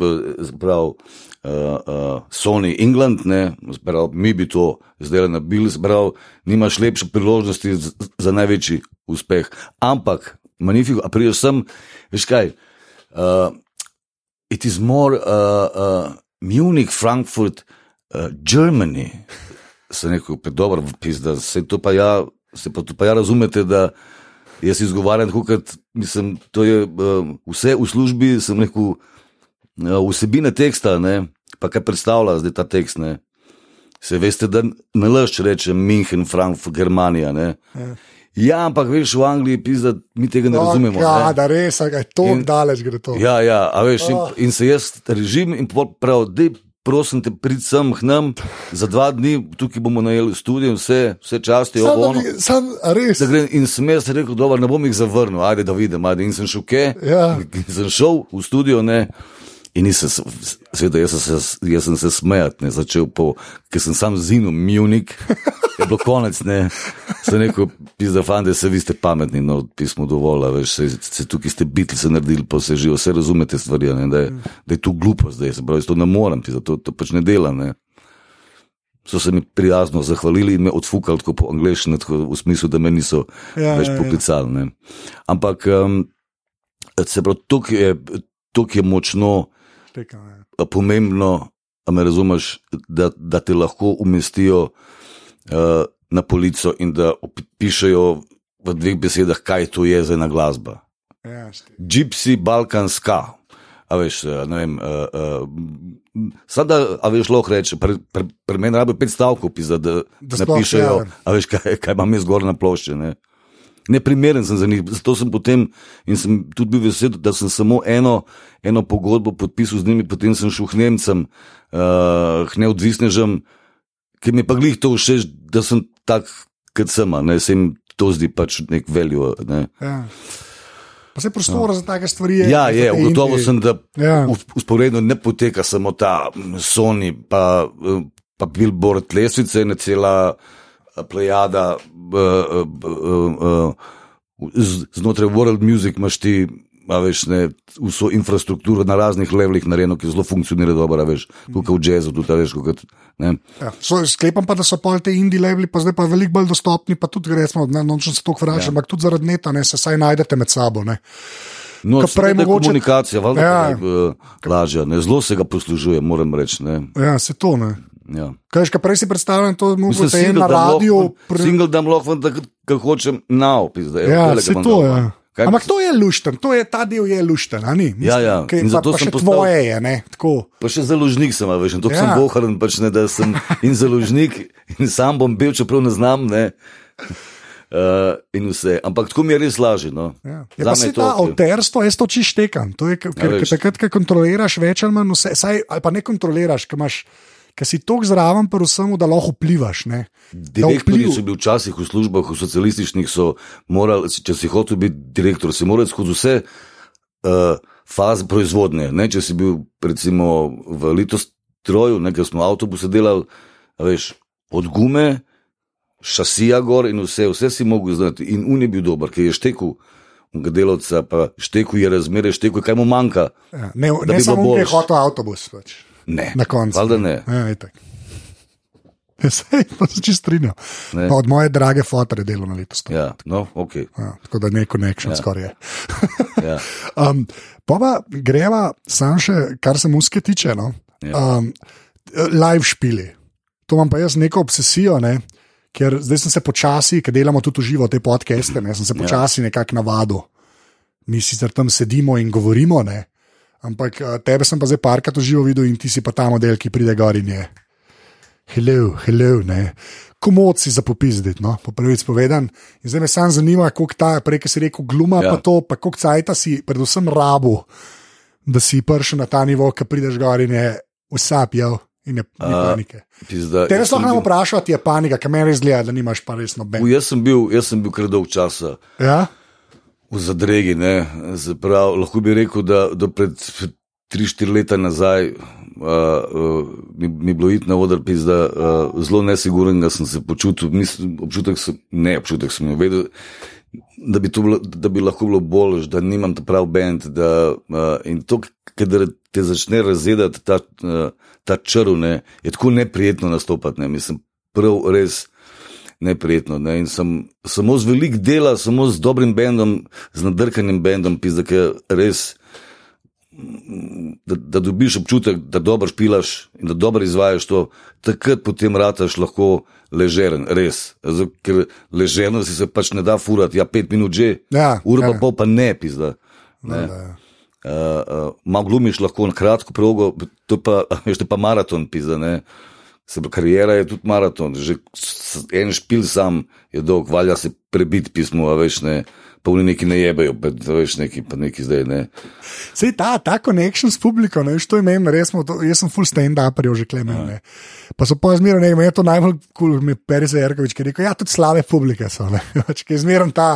prav, uh, uh, Sony England, ne, prav, mi bi to zdaj nabili, prav, nimaš lepše priložnosti z, za največji uspeh. Ampak, magnifiko, a priješ sem, veš kaj, uh, it is more uh, uh, Munich, Frankfurt, uh, Germany. Se neko, dobro, pizda, se to pa ja, se pa, to pa ja razumete, da jaz izgovarjam tako, kot mislim, to je uh, vse v službi, sem rekel, uh, vsebine teksta, ne, pa kaj predstavlja zdaj ta tekst, ne. Se veste, da ne laž reče München, Frankfurt, Germanija. Ne? Ja. Ja, ampak veš, v Angliji pisa, mi tega ne razumemo. Ja, ne? da res, a je to daleč gre to. Ja, ja, a veš, in, Oh. in se jaz režim in prav, da prosim te, prid sem k nam za dva dni, tukaj bomo najeli studio, vse, vse časti, Sam, ono. bi- sam, res. Da grem, in sem jaz rekel, dobro, ne bom jih zavrnil, ajde da vidim, ajde. In sem šel ke, Ja. in sem šel v studio, ne. In nisem, se- seveda, jaz sem se, jaz sem se smejati, ne, začel po, ker sem sam zinil, Munich, je bilo konec, ne. Sem rekel, pizda fante, se vi ste pametni, no, pismo dovolj, veš, se, se tukaj ste bitli, se naredili, pa se živo, vse razumete stvari, ne, da je, da je to glupo zdaj, se pravi, to ne morem, pizda, to, to pač ne delam, ne. So se mi prijazno zahvalili in me odfukali tako po angliščini, tako v smislu, da me niso Ja, ja, več ja, ja. poklicali. Ne. Ampak um, se pravi, tukaj je, tukaj je močno Tekam, ja. pomembno, a me razumeš, da, da te lahko umestijo uh, na polico in da pišejo v dveh besedah, kaj to je za ena glasba. Ja, Gypsy, balkanska. A veš, eh, ne vem. Uh, uh, Sada, a veš, lahko reče, pri pre, pre meni rabi pet stavkov, pisa, da, Da napišejo, ja. a veš, kaj, kaj imam jaz gor na plošči. Ne? Neprimeren sem za njih, zato sem potem in sem tudi bil vesel, da sem samo eno, eno pogodbo podpisal z njimi, potem sem šel k Nemcem, uh, k neodvisnežem, ki mi pa glih to všeč, da sem tak, kot sem, ne se jim to zdi pač nek veljo. Ne? Ja. Pa se prostora za take stvari je. Ja, je, ugotovil sem, da Ja. usporedno ne poteka samo ta mm, Sony, pa, eh, pa Billboard lesvice, ne cela eh, plejada. Uh, uh, uh, znotraj World Music imaš ti. A veš, ne, vso infrastrukturo na raznih levelih narejeno, ki zelo funkcionira dobro, veš, tukaj v jazzu, tudi, veš, kot. Ja. So, sklepam pa, da so pol te indie leveli, pa zdaj pa veliko bolj dostopni, pa tudi recimo, ne nočem se to vračati, ja. ampak tudi zaradi neta, ne, se saj najdete med sabo. Ne. No, Ka prej mogoče- komunikacija, valjda, Ja. uh, lažja, ne, zelo se ga poslužuje, moram reči, ne. Ja, se to ne. Ja. Kaj, kaj prej si predstavljam, to je mogoče en single na radiju. lahko- Single dam lahko, da ga hočem na opis. Ja, se to je. Ampak to je lušten, to je, ta del je lušten, a ni? Ja, ja, kaj, in pa, zato pa sem še postal- tvoje je, ne, tako. Pa še založnik sem, veš, in to Ja. sem boharen, pač ne, da sem in založnik in sam bom bil, čeprav ne znam. Ne. Uh, [laughs] in vse. Ampak tako mi je res lažje. No. Ja. Je pa se je to avterstvo, jaz to čiš tekam. To je, ker, Ja, ker takrat, ko kontroliraš več ali manj vse, saj, ali pa ne kontroliraš, ker imaš. Ker si tako zraven, pa vsemu, da lahko vplivaš. Ne? Direktorji vpliv- so bili včasih v službah, v socialističnih, so morali, če si hotel biti direktor, si moral skozi vse uh, faze proizvodnje. Ne? Če si bil recimo v litostroju, nekaj smo avtobuse delali, a veš, od gume, šasija gor in vse, vse si mogel znati. In un je bil dober, ker je štekel. Delavca, pa šteku je razmere, šteku je, kaj mu manjka. Ja, ne ne bi samo, ki je hotel avtobus. Pač. Ne, Na koncu. Valjda ne. Ja, itak. Ja, sej, pa se čist strinjam. Od moje drage fotere delo na letos. Ja. Ja, no, ok. Ja, tako da ne connection ja. skoraj je. Ja. [laughs] Um, pa pa greva, sam še, kar se muske tiče. No? Ja. Um, live špili. To imam pa jaz neko obsesijo, ne? ker zdaj sem se počasi, ker delamo tudi živo te podcaste, ne? sem se počasi nekako navadil. Mi sicer tam sedimo in govorimo, ne? Ampak tebe sem pa zdaj parkrat v živo videl in ti si pa ta model, ki pride gor in je. Hello, hello, ne. Komod si za popizditi, no, po prvič povedan. In zdaj me sam zanima, koliko ta, prej si rekel, gluma, ja. Pa to, pa koliko cajta si, predvsem rabu, da si prišel na ta nivo, ki prideš gor in je usapjal in je ni A, panike. Pizda, Te res lahko nam vprašati, je panika, ker meni res zgleda, da nimaš pa res noben. U, Jaz sem bil, jaz sem bil kar dolg časa Ja? V zadregi. ne. Zaprav, lahko bi rekel, da, da pred 3-4 leta nazaj uh, uh, mi, mi je bilo iti na oder, da uh, zelo nesiguren sem se počutil. Mislim, občutek sem, ne, občutek sem imel, vedel, da bi, bilo, da bi lahko bilo bolj, da nimam ta prav bend. Da, uh, in to, kadar te začne razjedati ta, uh, ta črv, ne, je tako neprijetno nastopati. Ne. Mislim, prav res neprijetno. Ne. In sem samo z velik dela, samo z dobrim bendom, z nadrkanim bendom, pizda, ki je res. Da, da dobiš občutek, da dobro špilaš in da dobro izvajaš to, takrat potem rataš lahko ležeren, res. Zato, ker ležerno si se pač ne da furati, ja, pet minut že, Ja, ura ja. pa pol pa ne, pizda. Ne. Da, ja. Uh, uh, Malo glumiš lahko na kratko progo, to pa, veš, to je pa maraton, pizda, ne. Se pravi, karijera je tudi maraton, že en špil sam je dolg, valja se prebiti pismo, a veš ne. Pa oni neki ne jebejo, pa veš neki, pa neki zdaj ne. Sej ta, ta connection s publiko, ne, veš, to je meni, res smo, to, jaz sem full stand-up, že klemen. Ne. Pa so pa zmeraj, ne, meni je to najbolj kul, cool, mi je Periza Jerkovič, ki je rekel, ja, tudi slabe publike so, ne, [laughs] pač, ki je zmeraj ta.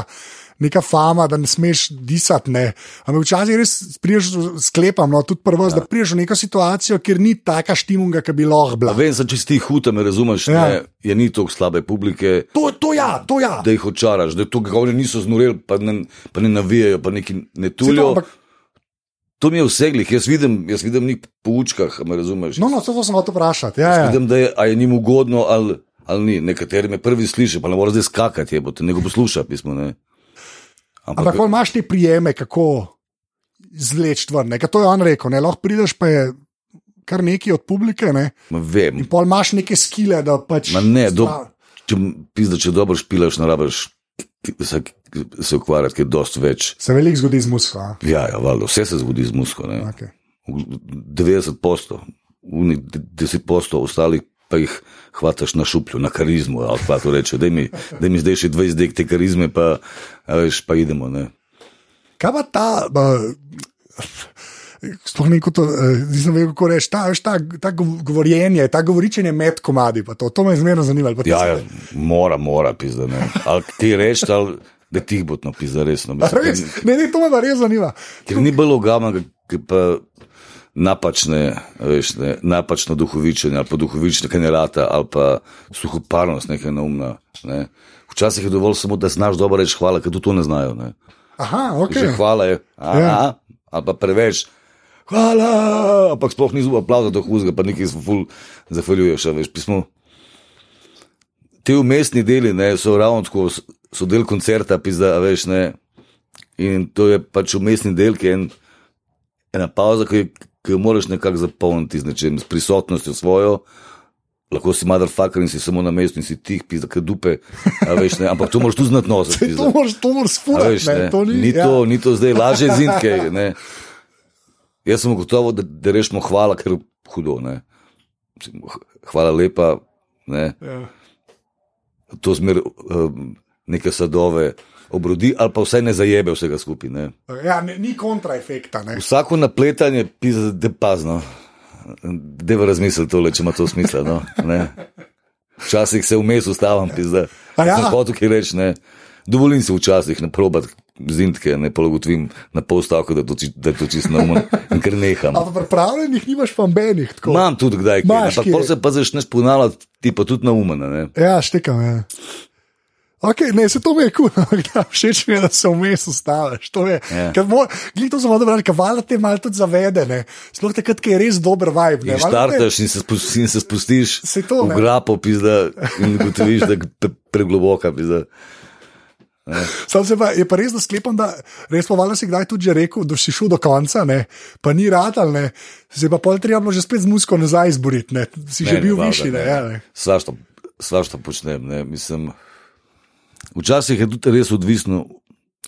Neka fama, da ne smeš disati. Ne. Ampak včasih res priješ, sklepam, no, tudi prvo, ja. da priješ v neko situacijo, kjer ni taka štimunga, ki bi lahko bila. Vem, sem, če si ti huta, me razumeš, Ja. ne, je ni toliko slabe publike, To, to ja, to ja. da jih očaraš, da to ga oni niso znoreli, pa ne, pa ne navijajo, pa neki ne tulijo. To mi je vseglih, jaz vidim, jaz vidim njih po učkah, a me razumeš. No, no, to sem hotel vprašati. Ja, ja. Vidim, da je, a je njim ugodno ali, ali ni. Nekateri me prvi slišijo, pa ne more zdaj skakati, je, bo te nego posluša, pismo. Ne. Ampak ko imaš te prijeme, kako zleč ven, ker to je on rekel, ne, lahko prideš pa je kar nekaj od publike, ne, Ma vem, in pol imaš neke skile, da pač. Ma ne, do- če, pizda, če dobro špilaš, ne rabiš se, se ukvarjati, ker je dosti več. Se veliko zgodi z musko. a? Ja, ja valjda, vse se zgodi z musko. ne. Okay. 90 posto, 10 posto ostalih pa jih hvataš na šuplju, na karizmu. ali pa to reče, da mi, daj mi zdaj še 20 dek te karizme, pa, veš, pa idemo. Ne. Kaj pa ta. Uh, Sploh neko to, nisem vedel, kako reči. Ta, ta, ta gov- govorjenje, ta govoričenje med komadi, to, to me zmerno ti Ja, ja, mora, mora, pizda. Ne. Ali ti reči, ali da ti bo to pizda resno. Mislim, res? Ne, ne, to me pa res zanima. Ker ni bilo ogama, ki pa napačne, veš, ne, napačno duhovičenje ali pa duhovične kanjerata ali pa suhoparnost nekaj naumna. Ne. Včasih je dovolj samo, da znaš dobro reči hvala, ker tudi to ne znajo. Ne. Aha, ok. Že hvala je, aha, Ja. ali pa preveč. Hvala, ampak sploh ni zelo aplauza do huzga, pa nekaj se ful zahvaljuješ. a Veš, pismo. Ti umestni deli ne, so ravno tako, so- del koncerta, pizda, veš, ne. In to je pač umestni del, ki je en, ena pauza, ki, jo- ki jo moraš nekako zapolniti z nečem, s prisotnostjo svojo. Lahko si motherfucker in si samo na mestu in si tih, pizda, kaj dupe, veš, ne. Ampak to moraš tudi znati nositi. To moraš, to moraš spurati. Ni, ni, ja. to, ni to zdaj lažje zidke. Ne. Jaz sem gotovo, da, da rečemo hvala, ker je hudo. Ne. Hvala lepa. Ne. Ja. To zmer um, neke sadove obrodi, ali pa vsaj ne zajebe vsega skupaj. Ne. Ja, ne, ni kontraefekta. Ne. Vsako napletanje, da pazno. Deva razmisliti tole, če ima to smisla. No, ne. Včasih se vmes ustavim, pisa. A ja? Sem hotel kaj reči, ne. Dovolim si včasih ne probati zintke, ne pologotvim na pol stavka, da, to da je to čisto naumno in ker neham. Ampak pripravljenih nimaš pa mbenih. tako. Imam tudi kdaj, ampak pol se pa začneš ponavljati, ti pa tudi naumen. Ne. Ja, štekam. Ja. Okay, ne, se to mi je kul, [laughs] ampak da, všeč mi je, da se vmes ustaviš. To je, Ja. yeah. mor, glih to zelo dobro, ker valjda te malo tudi zavede, ne. sploh takrat, ko je res dober vibe. Ne, In štartaš in se, spus, in se spustiš Saj to, v ne. grapo, pizda, in ugotoviš, da je pre, pregloboka. Pizda. Sam se pa, je pa res, da sklepam, da res pa valjda si kdaj tudi že rekel, da si šel do konca, ne, pa ni radal, ne, se pa pol treba že spet z musko nazaj izboriti, ne, si ne, že Ne, bil ne, višji, ne. ne. Ja, ne. Svašta, svašta počnem. Ne, mislim, včasih je tudi res odvisno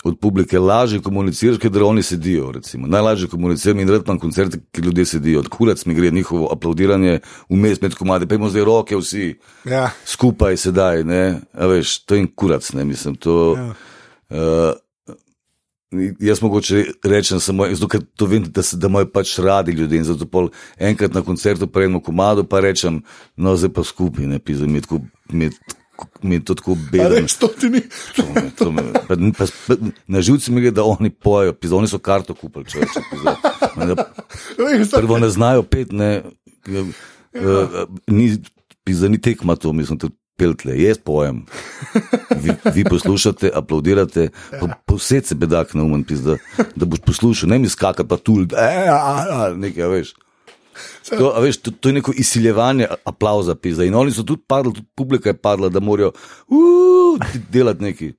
od publike. Lažje komuniciraš, ker oni sedijo. Recimo. Najlažje komuniciram in rad imam koncerte, ki ljudje sedijo. Kurac mi gre njihovo aplaudiranje, vmes med komadi, pa imamo zdaj roke vsi Ja. skupaj sedaj. Ne, A veš, to je en kurac, ne mislim. To, Ja. Uh, jaz mogoče rečem samo, zato, ker to vem, da, se, da imajo pač radi ljudje. In zato pol enkrat na koncertu prejmemo komado, pa rečem, no zdaj pa skupaj, ne mi je tako. Mi je, to tako bedno. res, to me- pa- pa- pa- Na živci mi je, da oni pojejo, pisa, oni so karto kupili. [laughs] Veš, da- Prvo ne znajo pet, ne, ja. uh, ni, pisa, ni tekma to, mislim, tudi peltle, jaz pojem. Vi, vi poslušate, aplaudirate, pa posed se bedak na umen, pisa, da boš poslušal, ne mi skaka pa tu, e, nekaj, veš. [laughs] To, veš, to, to je neko izsiljevanje aplauza, pisa. In oni so tudi padli, tudi publika je padla, da morajo uh, delati nekaj.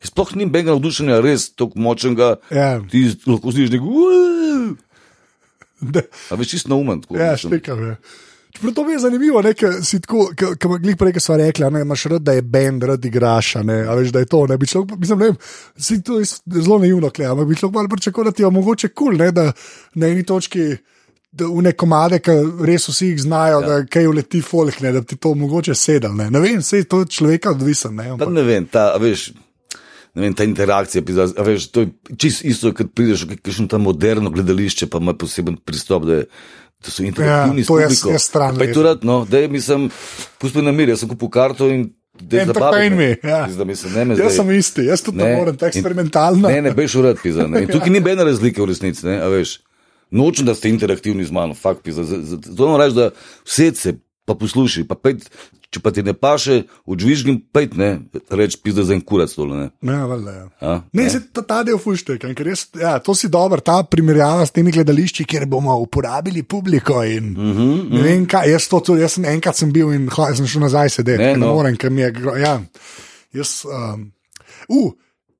Sploh ni benga navdušenja, res tako močnega. Ja. Ti lahko slišiš neko. Uh, [laughs] A veš, čisto naumen. tako, Ja, štekam. Ja. Čeprav to mi je zanimivo, ker si tako, kot glih prej, ki smo rekli, ne, imaš rad, da je bend, rad igraš, ne, a veš, da je to. Ne, bi človek, mislim, ne vem, si to zelo naivno, kle, ampak bi človek malo pričakoval, da ti je mogoče kul, cool, ne, da na eni točki da v ne komade, ki res vsi jih znajo, ja. da kaj uleti folk, ne, da ti to mogoče sedel. Ne, ne vem, vse je to človeka odvisen. Ne, Pa ne vem, ta, veš, ne vem, ta interakcija, pizda, a veš, to je čisto isto, kot prideš v kakšno tam moderno gledališče, pa ima poseben pristop, da, je, da so interaktivni Ja, to je- je stran Pa je to rad, no, da je, mislim, pusti na mir, jaz sem kupil karto in da je Entertain me, ja. Pizda, mislim, ne me Jaz zdaj. sem isti, jaz tudi ne morem, to in- eksperimentalno. Ne, ne, bejš urad, pizda. Ne. In tukaj ni bene razlike v resnici, ne, a veš. Nočem, da ste interaktivni z mano, fakt, Zato moram reči, da vse se pa poslušaj, pa pet, če pa ti ne paše, odžvižgim pet, ne, reč pizda za en kurac tole, ne. Ja, valjda, ja. A, Ne, ne. Ta, ta del fuštek, ker res, ja, to si dober, ta primerjava s temi gledališči, kjer bomo uporabili publiko. In, uh Mhm, -huh, ne vem, kaj, jaz, to, tudi, jaz sem enkrat sem bil in ho, sem šel nazaj sedeti, Ne, ne, ne no. morem, ker mi je. Ja, jaz, um, uh,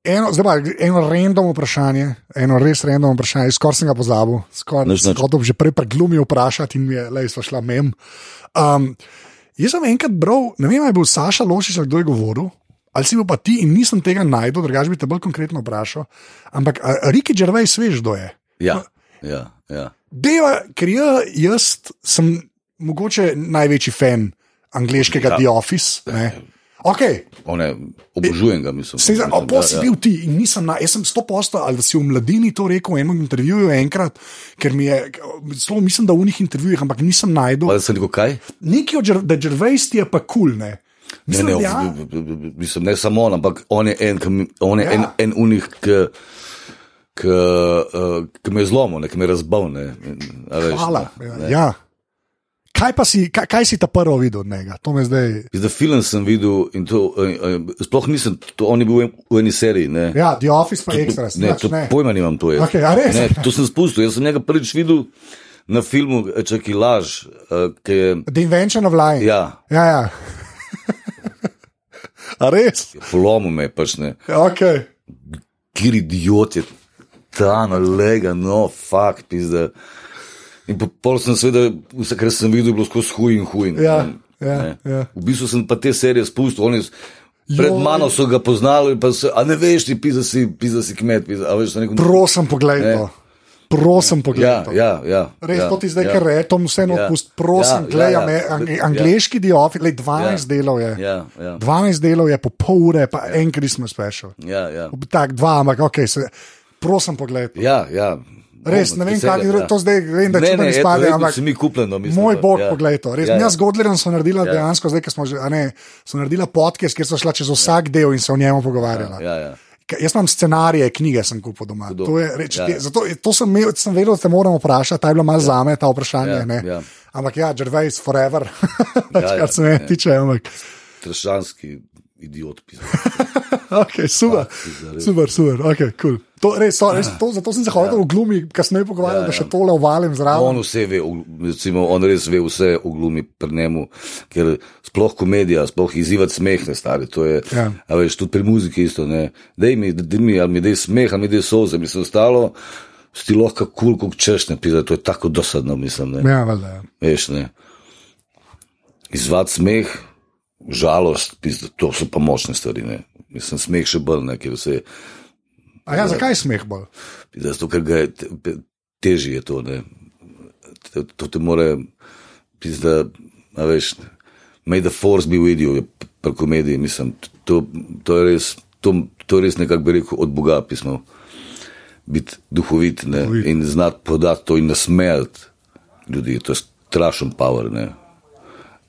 eno, zdaj pa eno random vprašanje, eno res random vprašanje, skoraj sem ga pozabil, skoraj sem hotel že prej preglumil vprašati in mi je, le, sva šla mem. Um, jaz sem enkrat bral, ne vem, ali je bil Saša Lošič, ali kdo je govoril. Ali si bil pa ti in nisem tega najdel, drugač bi te bolj konkretno vprašal. Ampak Riki Gervais, veš, kdo je? Ja, ja, ja. Deva, ker ja, jaz sem mogoče največji fan angliškega Ja. ja. The Office. Ne? Okay. One, obožujem ga, mislim. Za, mislim, pa si bil ti in nisem na, jaz sem sto posto, ali si v mladini to rekel v enem intervjuju enkrat, ker mi je, zelo mislim, da v unih intervjujih, ampak nisem najdel. Pa da sem rekel, kaj? Nekaj od Ger- da Gervais ti je pa kul, cool, ne? Ne, Mislim, ne, da ja, v- v- v- mislim, ne samo on, ampak on je en, mi- on je Ja. en, en unih, ki, ki, uh, ki me je zlomil, ne, ki me je. Ne, veš, hvala. ne, Ja, ne. ja. Kaj, pa si, kaj, kaj si ta prvo videl od njega? Zdaj. Zdaj, film sem videl in to, uh, uh, sploh nisem, to, on je bil v en- v eni seriji. Ne. Ja, The Office pa ekstra. Ne, to ne. pojma nimam to. Jaz. Res? Ne, to sem spustil. Jaz sem njega prvič videl na filmu Čaki laž, uh, ki je The Invention of Lying. ja, ja. ja. a res? polomil me, pač ne. Okay. kjer idiot je ta nalega, no, fakt, pizda. In po- pol sem seveda, vse, kar sem videl, bilo skozi huj in huj. Ja, ja, ne. ja. V bistvu sem pa te serije spustil, oni pred mano so ga poznali, pa se, a ne veš, ti pizda si, pizda si kmet, pizda, a veš, nekom... Prosim, poglej Ne. to. Prosim, Ja, poglej to. ja, ja. Res, ja, to ti zdaj ja. kar rečem, vseeno Ja. odpust, prosim, Ja, gledaj, ja, ja, ja. ang Ja. angliški The Office, lej, 12 Ja. delov je. Ja, ja, 12 delov je po pol ure, pa en Christmas special. ja, ja. Tak, dva, ampak ok, se, prosim, poglej. to. Ja, ja. Res, ne vem, kaj je to zdaj, vem, da ne, čudno ne, izpade, eto, ampak mi kupljeno, mislim. Moj bog, ja. poglej to. Res, Ja, ja, ja. Jaz Godlerjem sem naredila ja. dejansko, zdaj, ker smo že, a ne, sem naredila podcast, kjer so šla čez vsak del in se o njemu pogovarjala. Ja, ja. Ka- Jaz imam scenarije, knjige sem kupil doma. Hudo. To, je, reč, Ja. ja. zato, to sem, imel, sem vedel, da te moram vprašati, ta je bila malo ja. zame ta vprašanje. Ja, ne. ja. Ampak ja, Gervais forever, [laughs] Ja, ja, kar se me ja. tiče. Ampak. Trašanski idiot, pizda. [laughs] Okay, super, res. super, super. Okay, cool. to, res, to, res, to, zato sem se hotel ja. v glumi kasneje pogovarjati, Ja, ja, ja. da ja. še tole uvalim zraven. On vse ve, recimo, on res ve vse o glumi pri njemu, ker sploh komedija, sploh izzivati smeh, ne stari. To je, Ja. a veš, tudi pri muziki isto, ne. Dej mi, dej mi, ali mi dej smeh, ali mi dej soze, mislim, ostalo, si lahko kul, kot češne, pizda, to je tako dosadno, mislim, ne. Ja, valjda, ja. Veš, ne. Izvati smeh, žalost, to so pa močne stvari, ne. Mislim, smeh še bolj, ne, ker vse, A ja, zakaj smeh bolj? zato, ker ga je te- težje je to, ne. To, to te more, pizda, a veš, may the force be with you, pri komediji, mislim, to, to je res, to, to je res nekako bi rekel od Boga pismo. Biti duhovit ne, Duhovit. in znati podati to in nasmejati ljudi, to je strašen power. Ne.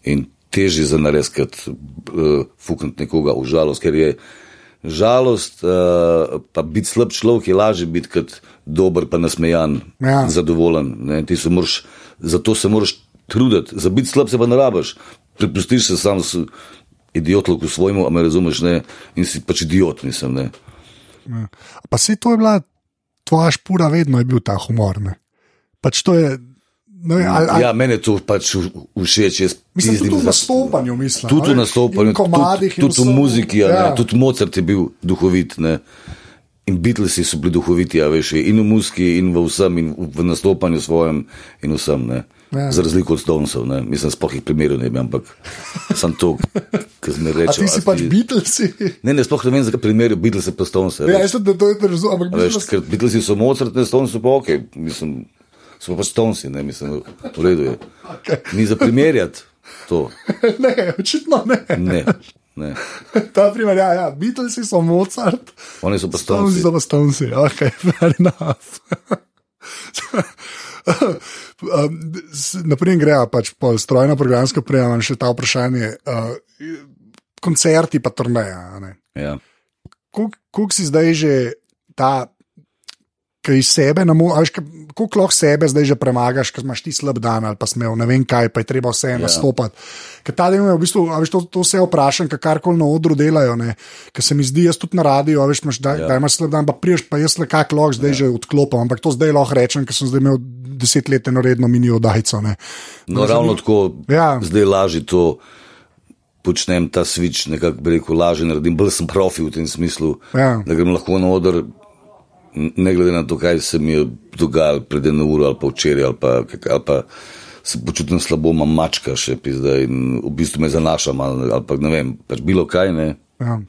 In težje za narediti, kot uh, fukniti nekoga v žalost, ker je žalost, uh, pa biti slab človek je lažje biti kot dober, pa nasmejan, Ja. zadovoljen. Ne. Ti se moraš, zato se moraš truditi, za biti slab se pa ne rabiš. Prepustiš se sam idiotloku svojemu, a me razumeš, ne, in si pač idiot, mislim. Ne. Ja. Pa se to je bila tvoja špura, vedno je bil ta humor. Ne? Pač to je. Ne, vem, ali, ali, Ja, meni je to pač všeč. jaz mislim, pizdim tudi v nastopanju, mislim. Tudi v nastopanju, tudi, tudi v muziki, ja, Ja. tudi Mozart je bil duhovit. Ne. In Beatlesi so bili duhoviti, ja, veš, in v muziki, in v vsem, in v, nastopanju svojem, in vsem. Ne. Ja. Za razliko od Stonesov, ne. mislim, sploh jih primerov ne bi, ampak sem to, ki mi reče. ti si pač Beatlesi. Ne, ne, sploh ne vem, zakaj primerjajo Beatlese pa Stonese. Ja, jaz sem, to razumel, ampak Veš, ker Beatlesi so Mozart, ne Stonesi pa ok. Mislim, so pa stonci, ne mislim, v redu je. Okay. Ni za primerjati to. [laughs] ne, očitno ne. Ne, ne. [laughs] Ta primer, ja, ja. Beatlesi so Mozart, Oni so pa Stonesi stonci. so pa Stonesi. Ok, [laughs] fair enough. Um, s- Naprej greja pač po strojna programska prejema in še ta vprašanje. Uh, koncerti pa turneja. Ja. Kako si zdaj že ta, ki iz sebe, kako lahko sebe zdaj že premagaš, ker imaš ti slab dan ali pa smel, ne vem kaj, pa je treba vse Ja. nastopati. Ker ta del je v bistvu, a veš, to, to vse vprašam, ker karkoli na odru delajo, ker se mi zdi, jaz tudi na radiju, a veš, imaš, da, Ja. ja. da imaš slab dan, pa priješ, pa jaz le kak lahko zdaj ja. že odklopim, ampak to zdaj lahko rečem, ker sem zdaj imel deset let eno redno mini oddajco. ne. No, ravno tako, Ja. zdaj lažje to počnem, ta switch, nekako bi rekel, lažje naredim, bolj sem profi v tem smislu, Ja. da grem lahko na oder, ne glede na to, kaj se mi je dogajalo pred eno uro ali pa včeraj, ali pa, ali pa se počutim slabo, imam mačka še pizda in v bistvu me zanaša malo, ali pa ne vem, pač bilo kaj ne. Ja.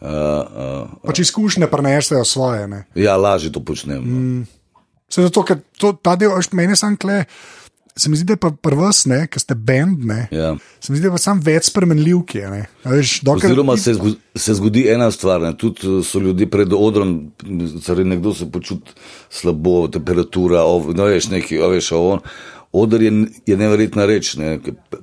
Uh, uh, Pač izkušnje prenesejo svoje. Ne. ja, lažje to počnem. Mm. Se zato, ker to, ta del, meni sam kle, se mi zdi, da je pa prvs, ki ste bend, ne. Ja. Se mi zdi, da je pa sam več spremenljivk. dokler, Oziroma se, zgo- se zgodi ena stvar, ne? tudi eh, so ljudje pred odrom, torej nekdo se počuti slabo, temperatura, ov, no veš, neki, veš, on. Odr je, je neverjetna reč, ne?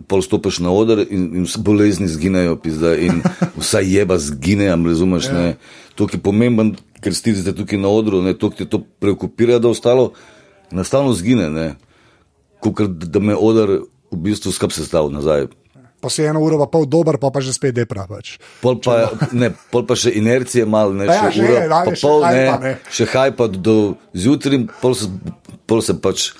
pol stopiš na oder in, in vse bolezni zginejo, pizda, in [laughs] vsa jeba zgine, razumeš, ne. To, ki je pomemben, ker stizite tukaj na odru, ne, to, ki te to preokupira, da ostalo, enostavno zgine, ne. Kukor, da me odr v bistvu skrb sestavil nazaj. pa si eno uro, pa pol dober, pa, pa že spet depra. Pač. Pol pa, ne, pol pa še inercije, malo ne, ja, še še ura, je, pa še pol, ne, hajpa, ne. še hajpa do zjutraj, pol se, pol se pač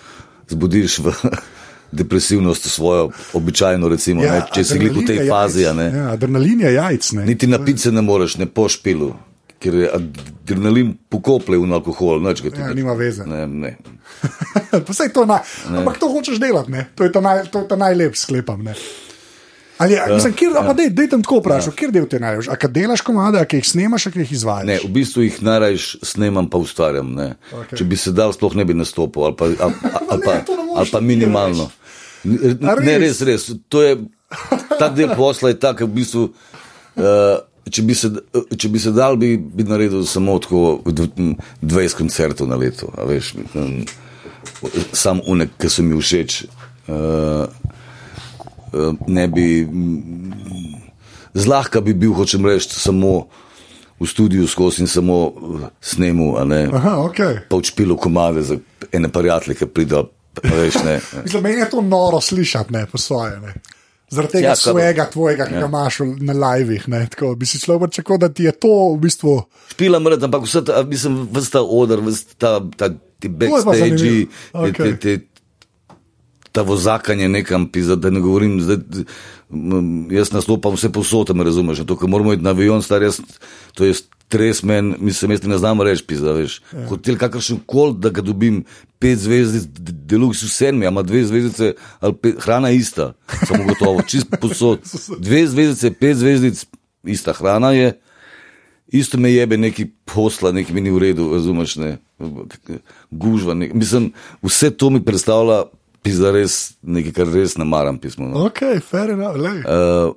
zbudiš v [laughs] depresivnost svojo, običajno, recimo, ja, ne, če si glih v tej fazi, jajc. ne. Ja, adrenalin je jajc. Ne. Niti na pice ne moreš, ne po špilu, ker je adrenalin pokople v alkohol, ga ti Ja, ne- nima veze. Ne, ne. [laughs] Pa saj to naj, ampak to hočeš delati, ne. to je ta, naj, to je ta najlepši sklepam. Ne. Ali, ja, mislim, kjer, ja. dej, dej tam tako vprašaj, ja. kjer del ti največ? A kad delaš komade, a ki jih snemaš, a ki jih izvajaš? Ne, v bistvu jih najraje snemam, pa ustvarjam. ne. Okej. Če bi se dal, sploh ne bi nastopil, ali pa, ali, [laughs] ali, pa, Ne, ne moreš ali pa minimalno. Ne, res? res, res. To je, ta del posla je tak, v bistvu. Uh, če, bi se, če bi se dal, bi, bi naredil samo tako dv- 20 koncertov na leto. a Veš, sam unek, ki so mi všeč. Uh, ne bi. Zlahka bi bil, hočem reči, samo v studiu skozi in samo uh, snemu, Aha, okay. pa odšpilo komade za ene prijatelje, ki pridejo. [laughs] Mislim, meni je to noro slišati, ne po svoje. Ne. Zaradi tega Ja, ja, svojega, tvojega, ki Ja. ga imaš v- na livih. ne, Tako bi si človek pričakoval, da ti je to v bistvu. Špila mrd, ampak vse ta, mislim, vse ta odr, vse ta, ta, ti backstage, te, te, Okej. te, ta vozakanje nekam, pizda, da ne govorim, zdaj, jaz nastopam vse posod, a me razumeš, to, ker moramo iti na avion, star jaz, to je stres men, mislim, jaz ti ne znam reči, pizda, veš. Ja. Hotel kakršen kol, da ga dobim pet zvezdic, deluxe vse mi, ima dve zvezdice, ali pet, hrana ista, samo gotovo, čist posod. [laughs] Dve zvezdice, pet zvezdic, ista hrana je. Isto me jebe neki posla, neki mi ni v redu, razumeš, ne, gužva. Ne. Mislim, vse to mi predstavlja, pisa res nekaj, kar res ne maram pismo. No. Ok, fair enough. lej. Uh,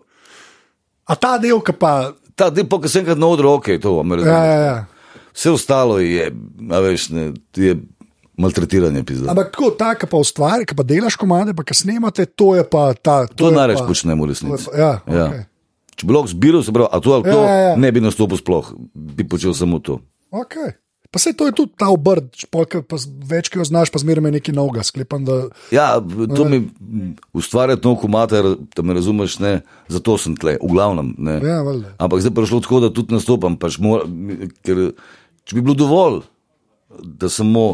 A ta del, ki pa. ta del, ko sem enkrat na odru, ok, to vam Ja, razumem. ja, ja. Vse ostalo je, veš, ne, je maltretiranje, pisa. Ampak tako, ta, ki pa ustvari, ki pa delaš komade, pa ki snemate, to je pa ta. To je največ pa- počnemo v to resnici. pa- Ja, Ja. okay. Če bi lahko zbiral, se pravi, a to ali to, Ja, ja, ja. ne bi nastopil sploh, bi počel samo to. Okay. Pa se to je tudi ta obrt, špolka, pa več, ki jo znaš, pa zmeraj me nekaj novega. Sklepam, da Ja, to mi ustvarja to komater, da me razumeš, ne, zato sem tle, v glavnem. Ne. Ja, valjda. Ampak zdaj pa je šlo tako, da tudi nastopam, pač mora, ker če bi bilo dovolj, da samo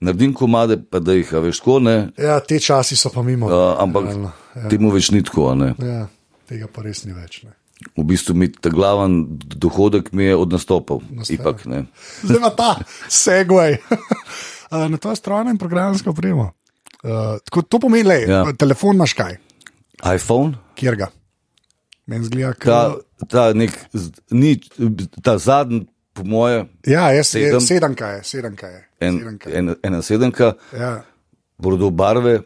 naredim komade, pa da jih, veš, tako ne, ja, te časi so pa mimo. a, ampak Realno, ja. temu več ni tako, ne. Ja, tega pa res ni več. Ne. V bistvu mi ta glaven dohodek mi je od nastopov, ipak ne. Zdaj pa ta segway Uh, [laughs] na to strojno in programsko opremo. Uh, tako, to pomeni, da Ja. telefon imaš kaj, iPhone, kjer ga. Meni zgleda, ta, da ta, nek, ni, ta zadnji po moje, Ja, jaz, sedem. Sedem. sedemka je, sedemka je. en, sedemka je. en, ena sedemka, Ja. bordo barve.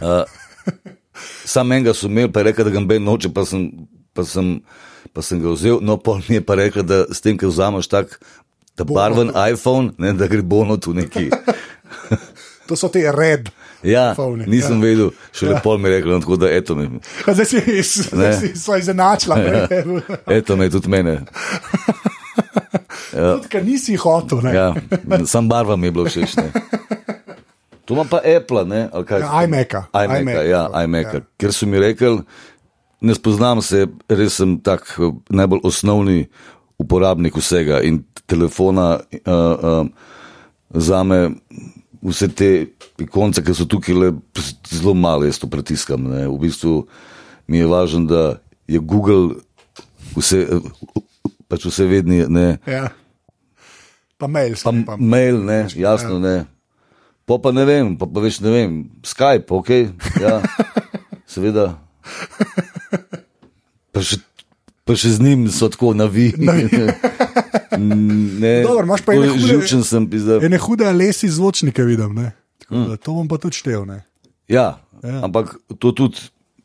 Uh, [laughs] sam enega so imeli, pa je rekel, da ga ben noče, pa sem, pa, sem, pa sem ga vzel. No, pol mi je pa rekel, da s tem, ko vzameš tak ta barven iPhone, ne, da gre bono tu neki. [laughs] To so te red. Ja, iPhoni, nisem ja. vedel, šele ja. pol mi je rekel, no, tako da eto me, Zdaj si, [laughs] zdaj si izenačila. [laughs] Ja. eto me tudi mene. Tudi, ker nisi hotel. ne. Ja, sam barva mi je bilo všeč. To ima pa Apple, ne? Ja, iMac-a. iMac, iMac, ja, ja. iMac. Ker so mi rekli, ne spoznam se, res sem tak eh, najbolj osnovni uporabnik vsega in telefona uh, uh, za me. Vse te ikonce, ki so tukaj, le, zelo malo jaz to pritiskam. Ne. V bistvu mi je važno, da je Google vse, eh, pač vse vedni. Ne. Ja. Pa mail. Pa pa. mail, ne, jasno, ne. Po pa ne vem, pa, pa več ne vem, Skype, ok, ja, [laughs] seveda. Pa še, pa še z njim so tako navijeni. [laughs] [laughs] Ne, Dobro, imaš pa ene hude- Živčen sem pizda. Ene hude lesi zvočnike vidim. Ne? Tako da To bom pa tudi štev. Ne? Ja, Ja. ampak to tudi,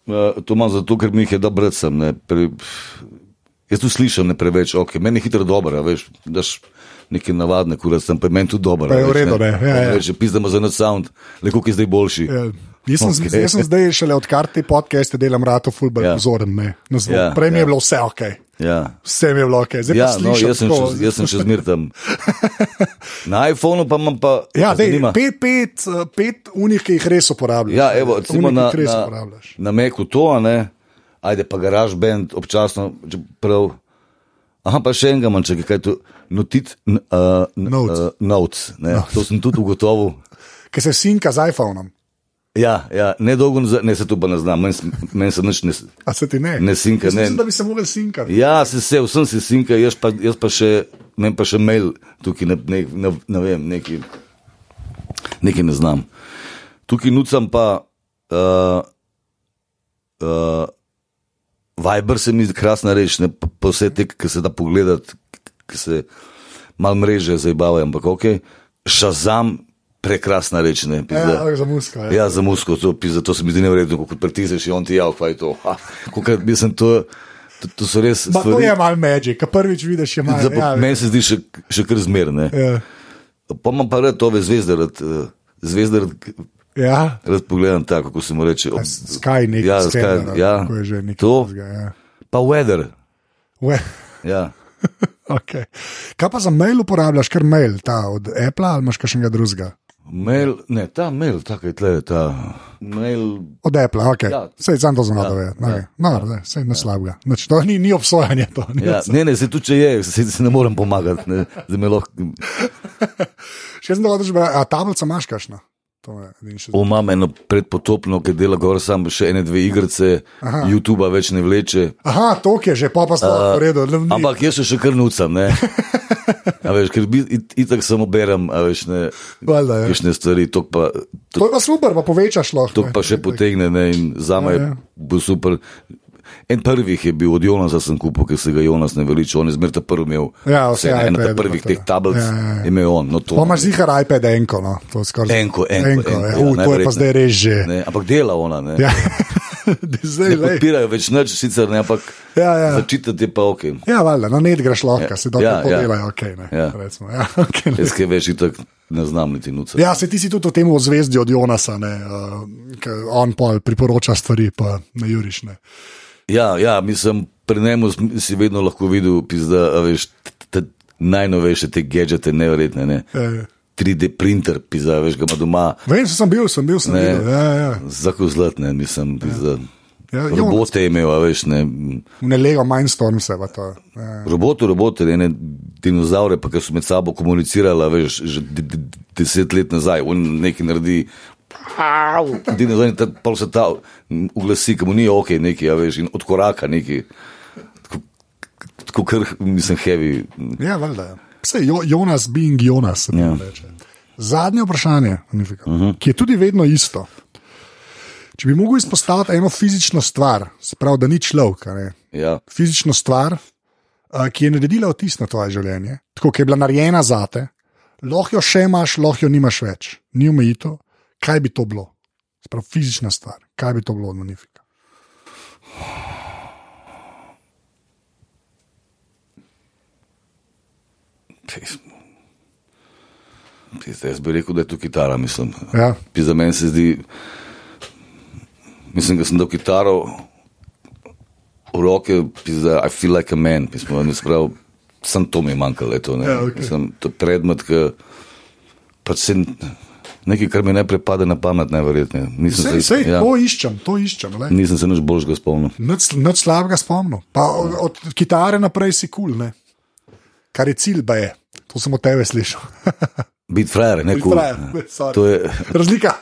uh, to imam zato, ker mi jih je da brati sem. Ne, pre, jaz tu slišim ne preveč, ok, meni je hitro dobro, veš, daš neke navadne kurac, tam pa je meni tudi dobro. Pa je v redu, ne, ja, ja. Reče, pizdamo za noč sound, le koliko je zdaj boljši. Ja. Jaz sem, Ok. okay. jaz sem zdaj šele odkar te podcaste delam, rado fulbr Ja. Ne, zvok. Ja, Prej mi je ja. bilo vse ok. Ja. Vse mi je bilo ok. Zdaj Ja, no, jaz sem, še, jaz sem še zmer tam. [laughs] Na iPhonu pa imam pa. Ja, dej, pet, pet, eh, pet unih, ki jih res uporabljaš. Ja, evo, recimo na, na, na Meku to, ne, ajde pa garaž band, občasno, prav. Aha, pa še enega manj, če kaj tu, notit, n, uh, Notes. Uh, notes ne, to sem tudi ugotovil. [laughs] Ki se sinka z iPhonom. Ja, ja, nedolgo nazaj, ne se to pa ne znam, meni meni se nič ne. A se ti ne? Ne sinka, ne. Mislim, da bi se mogel sinkati. Ja, se vse, vsem se sinka, jaz pa, jaz pa še, meni pa še mail tukaj, ne, ne, ne, ne vem, neki, nekaj ne znam. Tukaj nucam pa, uh, uh, Viber se mi zdi krasna reč, ne pa, vse te, ki se da pogledati, ki se mal mreže zabavajo, ampak ok, šazam, prekrasna reč, ne, pizda. Ja, za musko. Ja. Ja, za musko, to, pizda, to se mi zdi nevredno, ko pritisneš in on ti jav, kaj je to. Kakor, mislim, to, to, to so res to stvari. je malo magic, ki prvič vidiš, je malo. Ja, ja, meni se zdi še, še kar zmerne. ja. Pa imam pa rad ove zvezde, rad, eh, zvezde rad, ja. rad pogledam tako, kako se mu reče. Ob, Sky nekaj. Ja, Sky, ja. Je že nekaj. To. drugega, Ja. pa weather. We, Ja. [laughs] okay. Kaj pa za mail uporabljaš, kar mail, ta od Apple ali imaš kakšnega drugega? Mail, ne, ta mail, tako je tle, ta mail. Od Apple, ok. Ja. Sej sam to znam Ja, vedeti. ja, Okay. No, ja. sej ne slabega. Znači, to ni, ni obsojanje. To, ni Ja, ne, ne, se tu če je, se, se ne morem pomagati. Ne, zdaj me lahko. [laughs] Še sem dolgo že, a tablica imaš kašna? To je edini še. O, imam eno predpotopno, ki dela gor sam še ene, dve igrice, YouTube več ne vleče. Aha, to je že, pa pa sploh v redu. ne- Ampak jaz se še kar nucam, ne. A veš, ker bi, it, itak samo berem, a veš, ne, Valjda, ja. kakšne stvari, to pa, to, To je pa super, pa povečaš lahko. to ne. pa še potegne, ne, in za me Ja, je ja. bil super. En prvih je bil od Jonasa, sem kupil, ker se ga Jonas ne veliča, on je zmer ta prvi imel. Ja, vse ena iPade ta prvih teh tablic Ja, ja, ja. je imel on. No, to, Pa imaš zihar iPad enko, no. to je skoraj. Enko, enko, enko, enko, ja. ja, U, to je pa zdaj res že. ne, ampak dela ona, ne. Ja. [laughs] zdaj, Ne podpirajo več nič, sicer ne, ampak Ja, ja. začitati je pa ok. Ja, valjda, na net greš lahko, Ja. se dobro Ja, ja, ja. podelajo, ok. Ne, Ja. recimo, ja, [laughs] okay ne. Jaz kaj več itak ne znam niti nuca. ja, se ti si tudi o tem v zvezdi od Jonasa, ne, uh, ker on pa priporoča stvari, pa ne juriš. Ne. Ja, ja, mislim, pri njemu si vedno lahko videl, pizda, a veš, t- t- najnovejše te gadžete, neverjetne. Ne. Ja, 3D printer, pizda, veš, ga ima doma, Vem, sem bil, sem bil, sem Ne. videl. Ja, ja. zako zlatne, mislim, pizda. Ja, Jonas. Robote je imel, veš, ne. Ne lego Mindstorm se pa to. Ja. Robote, robote, ne dinozaure, pa ki so med sabo komunicirali, a veš, že de, de, deset let nazaj, on nekaj naredi. Dinozaur, ta pol se ta uglasi, ki mu ni ok, nekaj, a veš, in od koraka nekaj. Tako- kar, mislim, heavy. Ja, valjda. Vse jo, Jonas, being Jonas. se Ja. reče. Zadnje vprašanje, Anifika, uh -huh. ki je tudi vedno isto. Če bi mogel izpostaviti eno fizično stvar, se pravi, da ni človek, a ne, Ja. fizično stvar, ki je naredila vtis na tvoje življenje, tako ki je bila narejena za te, lahko jo še imaš, lahko jo nimaš več, ni omejitev, kaj bi to bilo? Sprav fizična stvar, kaj bi to bilo od Manifika? Pizda, jaz bi rekel, da je to kitara. Mislim. Ja. Za meni se zdi, mislim, da sem dal kitaro v roke, pizda, I feel like a man. Pismo, sprav, sem to mi manjkalo. Ja, okay. Sem to predmet, ki pač se. Nekaj, kar mi ne pripade na pamet, najverjetneje. Sej, sej, ja. To iščem, to iščem. Le. Nisem se nič boljšega spomnil. Nič slabega spomnil. Pa od, od kitare naprej si kul, cool, kar je cilj, ba je. To sem od tebe slišal. [laughs] Biti frajer, ne kul. Cool. Je... Razlika,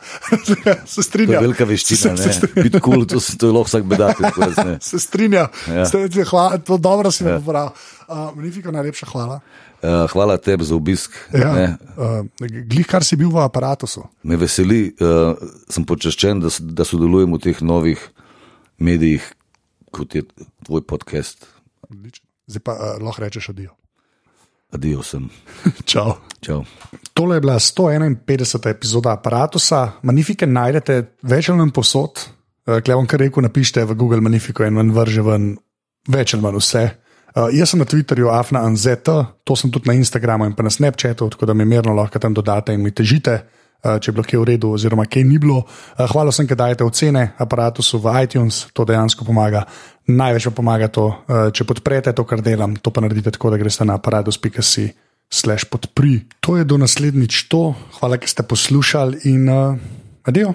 [laughs] se strinjam. Velika veščina. Biti kul, cool, to, to je lahko vsak bedak. [laughs] se strinjam. Ja. Hvala, to dobro si mi ja. pobral. Uh, Manifiko, najlepša hvala. Uh, hvala tebi za obisk. Ja, uh, glih, kar si bil v aparatu. Me veseli, uh, sem počaščen, da, da sodelujem v teh novih medijih, kot je tvoj podcast. Odlično. Zdaj pa uh, lahko rečeš adijo. Adijo sem. [laughs] Čau. Čau. Tole je bila 151. epizoda aparata. Manifike najdete več ali manj posod. Vam kar rekel, napišite v Google Manifiko in vam vrže ven več ali manj vse. Uh, jaz sem na Twitterju, Afna Anzet, to sem tudi na Instagramu in pa na Snapchatu, tako da mi mirno lahko tam dodate in mi težite, uh, če je bilo kaj v redu, oziroma kaj ni bilo. Uh, hvala vsem, ki dajete ocene aparatu v iTunes, to dejansko pomaga. Največ pa pomaga to, uh, če podprete to, kar delam, to pa naredite tako, da greste na aparatus.si. Slash podpri. To je do naslednjič to. Hvala, ker ste poslušali in uh, adijo.